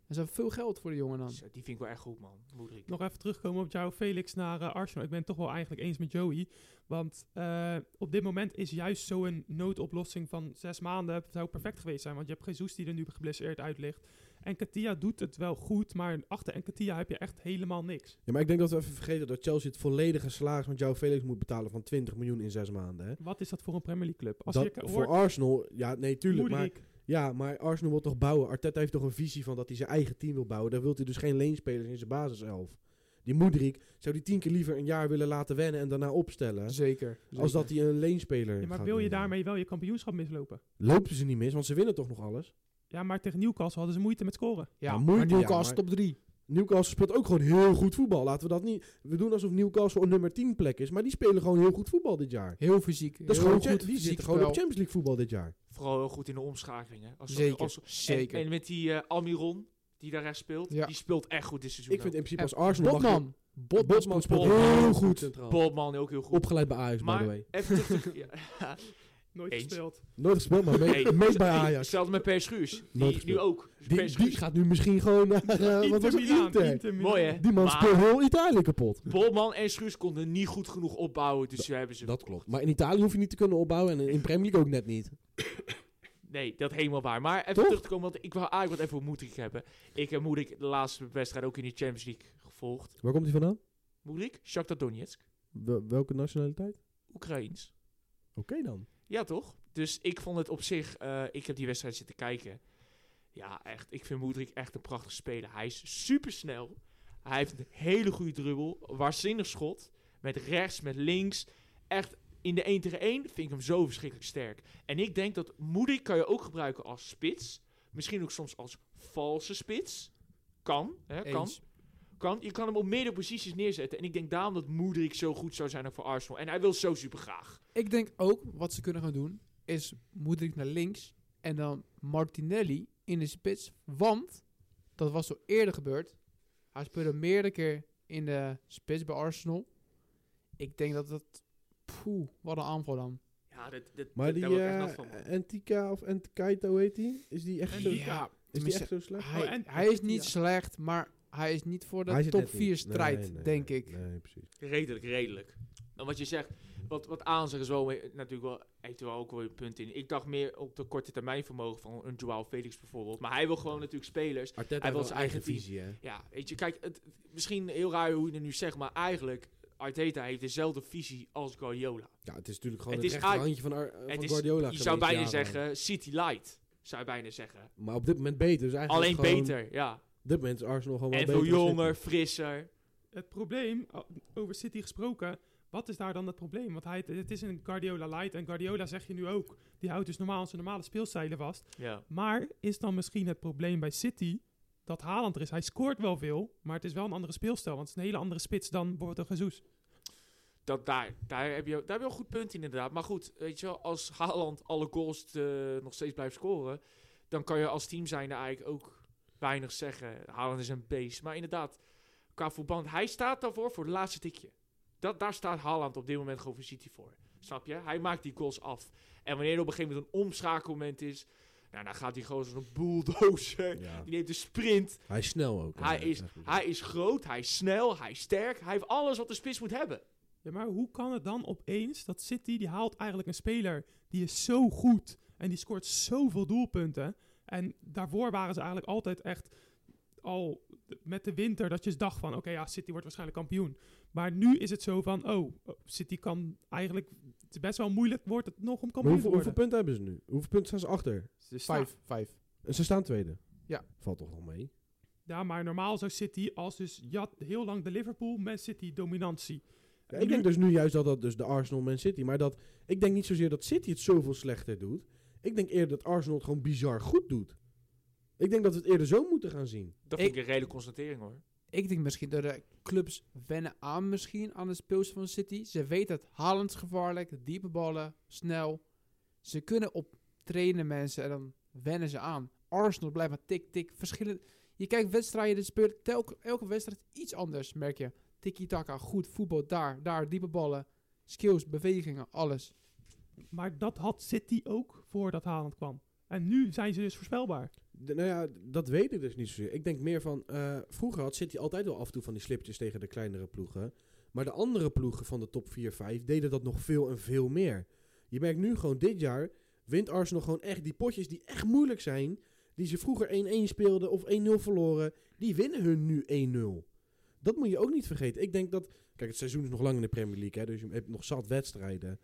Er is veel geld voor de jongen dan. Zo, die vind ik wel echt goed, man. Moedrik. Nog even terugkomen op jou, Felix, naar eh, Arsenal. Ik ben het toch wel eigenlijk eens met Joey. Want eh, op dit moment is juist zo'n noodoplossing van zes maanden zou perfect geweest zijn. Want je hebt Jesus die er nu geblesseerd uit ligt. En Katia doet het wel goed, maar achter Katia heb je echt helemaal niks. Ja, maar ik denk dat we even vergeten dat Chelsea het volledige salaris van João Felix moet betalen van 20 miljoen in zes maanden. Hè? Wat is dat voor een Premier League club? Als Dat, je voor hoort, Arsenal, ja, nee, tuurlijk. Maar, Moedrik, ja, maar Arsenal wil toch bouwen. Arteta heeft toch een visie van dat hij zijn eigen team wil bouwen. Daar wil hij dus geen leenspelers in zijn basiself. Die Moedrik zou die tien keer liever een jaar willen laten wennen en daarna opstellen. Zeker. Als dat hij een leenspeler ja, maar gaat wil je nemen. daarmee wel je kampioenschap mislopen? Lopen ze niet mis, want ze winnen toch nog alles. Ja, maar tegen Newcastle hadden ze moeite met scoren. Ja, Ja, maar moeite, ja, Newcastle maar- top 3. Newcastle speelt ook gewoon heel goed voetbal. Laten we dat niet... We doen alsof Newcastle een nummer 10 plek is. Maar die spelen gewoon heel goed voetbal dit jaar. Heel fysiek. Dat is heel gewoon, goed die fysiek zitten gewoon op. Champions League voetbal dit jaar. Vooral heel goed in de omschakelingen. Als, Zeker, als- zeker. En, en met die eh, Almiron, die daar rechts speelt, Ja. die speelt echt goed dit seizoen. Ik vind in principe als Arsenal... Botman. Botman, Botman speelt Botman. heel goed centraal. Botman ook heel goed. Opgeleid bij Ajax, by the maar way. even terug te- ja. Nooit Eens. gespeeld. Nooit gespeeld, maar mee, mee bij Ajax. Hetzelfde met Per Schuurs. Die nu ook. Die, gaat nu misschien gewoon naar... eh, wat was het? Milaan, Inter. Inter Milaan. Mooi hè? Die man Maar speelt heel Italië kapot. Botman en Schuurs konden niet goed genoeg opbouwen, dus hebben ze Dat klopt. Maar in Italië hoef je niet te kunnen opbouwen en in Premier League ook net niet. Nee, dat helemaal waar. Maar even Toch? terug te komen, want ik wil eigenlijk wat even over Moedrik hebben. Ik heb Moedrik de laatste wedstrijd ook in de Champions League gevolgd. Waar komt hij vandaan? Moedrik, Shakhtar Donetsk, Wel- welke nationaliteit? Oekraïens. Oké dan. Ja, toch? Dus ik vond het op zich, eh, ik heb die wedstrijd zitten kijken. Ja, echt. Ik vind Moedrik echt een prachtig speler. Hij is super snel. Hij heeft een hele goede dribbel. Waanzinnig schot. Met rechts, met links. Echt in de 1 tegen 1 vind ik hem zo verschrikkelijk sterk. En ik denk dat Moedrik kan je ook gebruiken als spits. Misschien ook soms als valse spits. Kan, hè, kan. Eens. kan. Je kan hem op meerdere posities neerzetten. En ik denk daarom dat Moedrik zo goed zou zijn voor Arsenal. En hij wil zo super graag. Ik denk ook, wat ze kunnen gaan doen, is Moedrik naar links en dan Martinelli in de spits. Want, dat was zo eerder gebeurd. Hij speelde meerdere keer in de spits bij Arsenal. Ik denk dat dat... Poeh, wat een aanval dan. Ja, dat, dat, Maar die nat eh. Antika of Antikaita, hoe heet die? Is die echt zo, Ja, is die echt zo slecht? hij, Oh, en- hij is niet ja. slecht, maar hij is niet voor Hij de top net niet. 4 strijd, Nee, nee, denk nee, ik. Nee, precies. Redelijk, redelijk. En wat je zegt, wat, wat aanzeggen is wel weer- natuurlijk wel, heeft er wel ook wel een punt in. Ik dacht meer op de korte termijn vermogen van een Joao Felix bijvoorbeeld. Maar hij wil gewoon natuurlijk spelers. Arteta Hij wil heeft zijn eigen visie, hè? Ja, weet je, kijk, het, misschien heel raar hoe je het nu zegt, maar eigenlijk, Arteta heeft dezelfde visie als Guardiola. Ja, het is natuurlijk gewoon Het het, rechterhandje van, Ar- van Het is, Guardiola je zou bijna zeggen, City Light, zou je bijna zeggen. Maar op dit moment beter. Dus eigenlijk Alleen gewoon- beter, ja. Op dit moment is Arsenal gewoon wel En beter veel dan jonger, frisser. Het probleem, over City gesproken, wat is daar dan het probleem? Want hij, het is een Guardiola light en Guardiola zeg je nu ook, die houdt dus normaal zijn normale speelstijlen vast. Ja. Maar is dan misschien het probleem bij City dat Haaland er is? Hij scoort wel veel, maar het is wel een andere speelstijl, want het is een hele andere spits dan bijvoorbeeld een Jesus. Dat daar, daar, heb je, daar heb je wel een goed punt in inderdaad. Maar goed, weet je wel, als Haaland alle goals eh, nog steeds blijft scoren... dan kan je als team zijnde eigenlijk ook weinig zeggen. Haaland is een beest. Maar inderdaad, qua verband, hij staat daarvoor voor het laatste tikje. Dat, daar staat Haaland op dit moment gewoon voor City voor. Snap je? Hij maakt die goals af. En wanneer er op een gegeven moment een omschakelmoment is... Nou, dan gaat hij gewoon zo'n bulldozer. Ja. Die neemt de sprint. Hij is snel ook. Hij is, hij is groot, hij is snel, hij is sterk. Hij heeft alles wat de spits moet hebben. Ja, maar hoe kan het dan opeens dat City, die haalt eigenlijk een speler die is zo goed en die scoort zoveel doelpunten. En daarvoor waren ze eigenlijk altijd echt al met de winter dat je dacht van, oké, ja, City wordt waarschijnlijk kampioen. Maar nu is het zo van, oh, City kan eigenlijk, het is best wel moeilijk wordt het nog om kampioen hoeveel, te hoeveel worden. punten hebben ze nu? Hoeveel punten staan ze achter? Ze Vijf, vijf. En ze staan tweede. Ja. Valt toch nog mee? Ja, maar normaal zou City als dus, je had heel lang de Liverpool met City dominantie. Ja, ik nu- denk dus nu juist dat dat dus de Arsenal Man City. Maar dat, ik denk niet zozeer dat City het zoveel slechter doet. Ik denk eerder dat Arsenal het gewoon bizar goed doet. Ik denk dat we het eerder zo moeten gaan zien. Dat vind ik een redelijke constatering hoor. Ik denk misschien dat de clubs wennen aan misschien aan de speels van City. Ze weten dat Haaland is gevaarlijk, diepe ballen, snel. Ze kunnen op trainen mensen en dan wennen ze aan. Arsenal blijft maar tik, tik. Verschillend. Je kijkt wedstrijden, er speelt telke, elke wedstrijd iets anders, merk je. Tiki-taka, goed voetbal, daar, daar, diepe ballen. Skills, bewegingen, alles. Maar dat had City ook voordat Haaland kwam. En nu zijn ze dus voorspelbaar. Nou ja, dat weet ik dus niet zozeer. Ik denk meer van, eh, vroeger had City altijd wel af en toe van die slipjes tegen de kleinere ploegen. Maar de andere ploegen van de top 4, 5 deden dat nog veel en veel meer. Je merkt nu gewoon dit jaar, wint Arsenal gewoon echt die potjes die echt moeilijk zijn. Die ze vroeger 1-1 speelden of 1-0 verloren. Die winnen hun nu 1-0. Dat moet je ook niet vergeten. Ik denk dat, kijk het seizoen is nog lang in de Premier League. Hè, dus je hebt nog zat wedstrijden.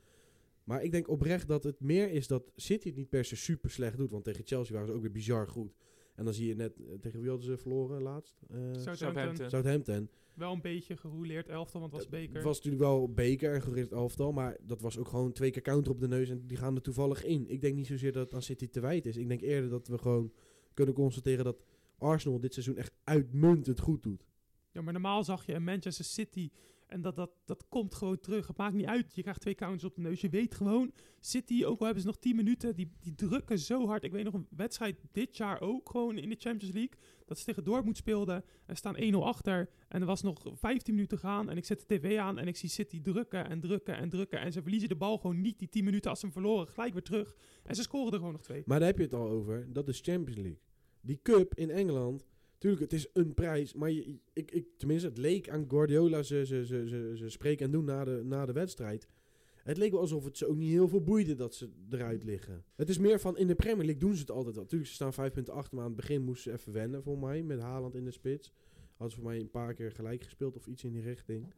Maar ik denk oprecht dat het meer is dat City het niet per se super slecht doet. Want tegen Chelsea waren ze ook weer bizar goed. En dan zie je net, eh, tegen wie hadden ze verloren laatst? Eh, Southampton. Southampton. Southampton. Wel een beetje gerouleerd elftal, want het was beker. Het was natuurlijk wel beker en gericht elftal. Maar dat was ook gewoon twee keer counter op de neus. En die gaan er toevallig in. Ik denk niet zozeer dat het aan City te wijd is. Ik denk eerder dat we gewoon kunnen constateren dat Arsenal dit seizoen echt uitmuntend goed doet. Ja, maar normaal zag je een Manchester City en dat, dat, dat komt gewoon terug. Het maakt niet uit. Je krijgt twee counters op de neus. Je weet gewoon, City, ook al hebben ze nog 10 minuten, die, die drukken zo hard. Ik weet nog een wedstrijd dit jaar ook gewoon in de Champions League. Dat ze tegen Dortmund speelden en staan 1-0 achter. En er was nog 15 minuten gaan en ik zet de tv aan en ik zie City drukken en drukken en drukken. En ze verliezen de bal gewoon niet die 10 minuten als ze hem verloren. Gelijk weer terug. En ze scoren er gewoon nog twee. Maar daar heb je het al over. Dat is Champions League. Die cup in Engeland. Tuurlijk, het is een prijs. Maar ik, ik, tenminste, het leek aan Guardiola ze, ze, ze, ze, spreken en doen na de, na de wedstrijd. Het leek wel alsof het ze ook niet heel veel boeide dat ze eruit liggen. Het is meer van, in de Premier League doen ze het altijd wel. Tuurlijk, ze staan vijf punten achter, maar aan het begin moesten ze even wennen, voor mij. Met Haaland in de spits. Hadden ze voor mij een paar keer gelijk gespeeld of iets in die richting.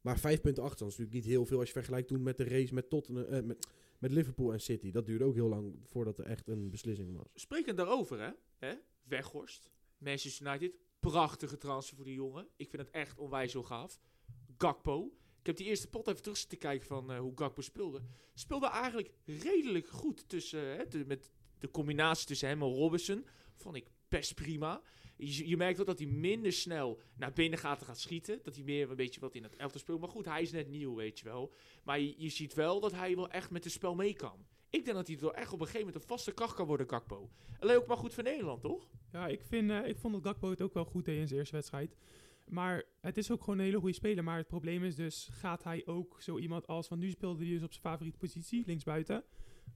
Maar vijf punten achter is natuurlijk niet heel veel als je vergelijkt toen met de race met, Tottenham, eh, met, met Liverpool en City. Dat duurde ook heel lang voordat er echt een beslissing was. Sprekend daarover, hè? hè? Weghorst, Manchester United. Prachtige transfer voor die jongen. Ik vind het echt onwijs zo gaaf. Gakpo. Ik heb die eerste pot even terug zitten kijken van eh, hoe Gakpo speelde. Speelde eigenlijk redelijk goed tussen, hè, de- met de combinatie tussen hem en Robinson. Vond ik best prima. Je, je merkt wel dat hij minder snel naar binnen gaat en gaat schieten. Dat hij meer een beetje wat in het elftal speelt. Maar goed, hij is net nieuw, weet je wel. Maar je, je ziet wel dat hij wel echt met het spel mee kan. Ik denk dat hij wel echt op een gegeven moment een vaste kracht kan worden, Gakpo. Alleen ook maar goed voor Nederland, toch? Ja, ik, vind, eh, ik vond dat Gakpo het ook wel goed deed in zijn eerste wedstrijd. Maar het is ook gewoon een hele goede speler. Maar het probleem is dus, gaat hij ook zo iemand als... Want nu speelde hij dus op zijn favoriete positie, linksbuiten.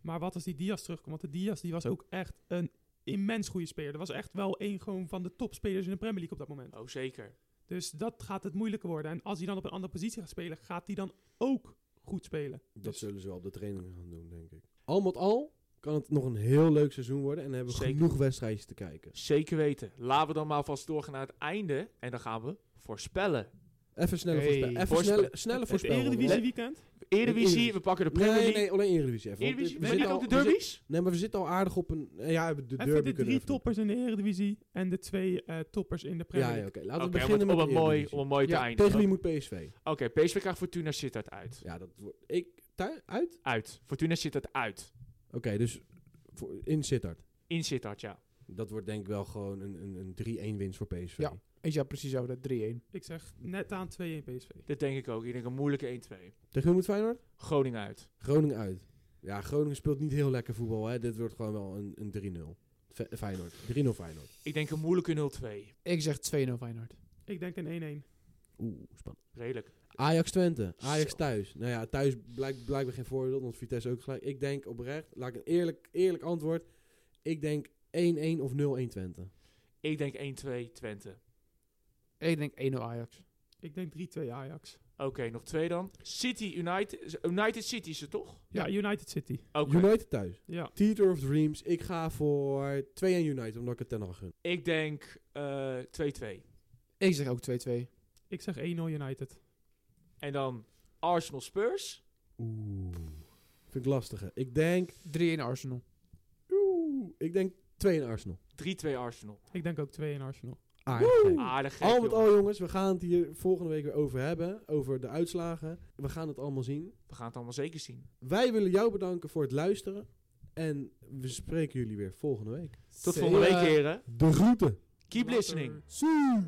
Maar wat als die Diaz terugkomt? Want de Diaz die was ook echt een immens goede speler. Dat was echt wel een gewoon van de topspelers in de Premier League op dat moment. Oh, zeker. Dus dat gaat het moeilijker worden. En als hij dan op een andere positie gaat spelen, gaat hij dan ook goed spelen. Dat Dus- zullen ze wel op de trainingen gaan doen, denk ik. Al met al kan het nog een heel leuk seizoen worden. En hebben we Zeker. genoeg wedstrijdjes te kijken. Zeker weten. Laten we dan maar vast doorgaan naar het einde. En dan gaan we voorspellen. Even snelle Hey. voorspel. Even Voorspel- snelle, snelle Het voorspel. Eredivisie weekend. Eredivisie, we pakken de Premier Nee, League. nee, alleen Eredivisie even. Eredivisie, we we zitten ook de we zit- derbies? Nee, maar we zitten al aardig op een... eh, Ja, de derby Even de kunnen we drie even- toppers in de Eredivisie en de twee eh, toppers in de Premier Ja, ja League. oké. Laten we om, beginnen het- met om, een mooi, om een mooi te Ja, eindigen. Tegen wie moet PSV? Oké, PSV krijgt Fortuna Sittard uit. Ja, dat wordt... Ik... Thui- uit? Uit. Fortuna Sittard uit. Oké, dus voor, in Sittard. In Sittard, ja. Dat wordt denk ik wel gewoon een, een, een 3-1 winst voor PSV. Ja. Is ja precies zo, dat 3-1. Ik zeg net aan 2-1 PSV. Dat denk ik ook. Ik denk een moeilijke 1-2. Tegen wie moet Feyenoord? Groningen uit. Groningen uit. Ja, Groningen speelt niet heel lekker voetbal. Hè. Dit wordt gewoon wel een, een 3-0. Fe- Feyenoord. 3-0 Feyenoord. Ik denk een moeilijke 0-2. Ik zeg 2-0 Feyenoord. Ik denk een 1-1. Oeh, spannend. Redelijk. Ajax Twente. Ajax Zo. thuis. Nou ja, thuis blijkt blijkbaar geen voordeel, want Vitesse ook gelijk. Ik denk oprecht, laat ik een eerlijk, eerlijk antwoord. Ik denk 1-1 of 0-1 Twente. Ik denk 1-2 Twente. Ik denk 1-0 Ajax. Ik denk 3-2 Ajax. Oké, nog twee dan. City United. United City is het toch? Ja, United City. United thuis. Ja. Theater of Dreams. Ik ga voor 2-1 United, omdat ik het ten al gun. Ik denk eh, 2-2. Ik zeg ook 2-2. Ik zeg 1-0 United. En dan Arsenal Spurs. Oeh. Vind ik lastiger. Ik denk... 3-1 Arsenal. Oeh. Ik denk 2 in Arsenal. 3-2 Arsenal. Ik denk ook 2 in Arsenal. Aardig. Aardig gek, Al met al jongens, we gaan het hier volgende week weer over hebben. Over de uitslagen. We gaan het allemaal zien. We gaan het allemaal zeker zien. Wij willen jou bedanken voor het luisteren. En we spreken jullie weer volgende week. Tot See volgende week, heren. De groeten. Keep Later. listening. Doei.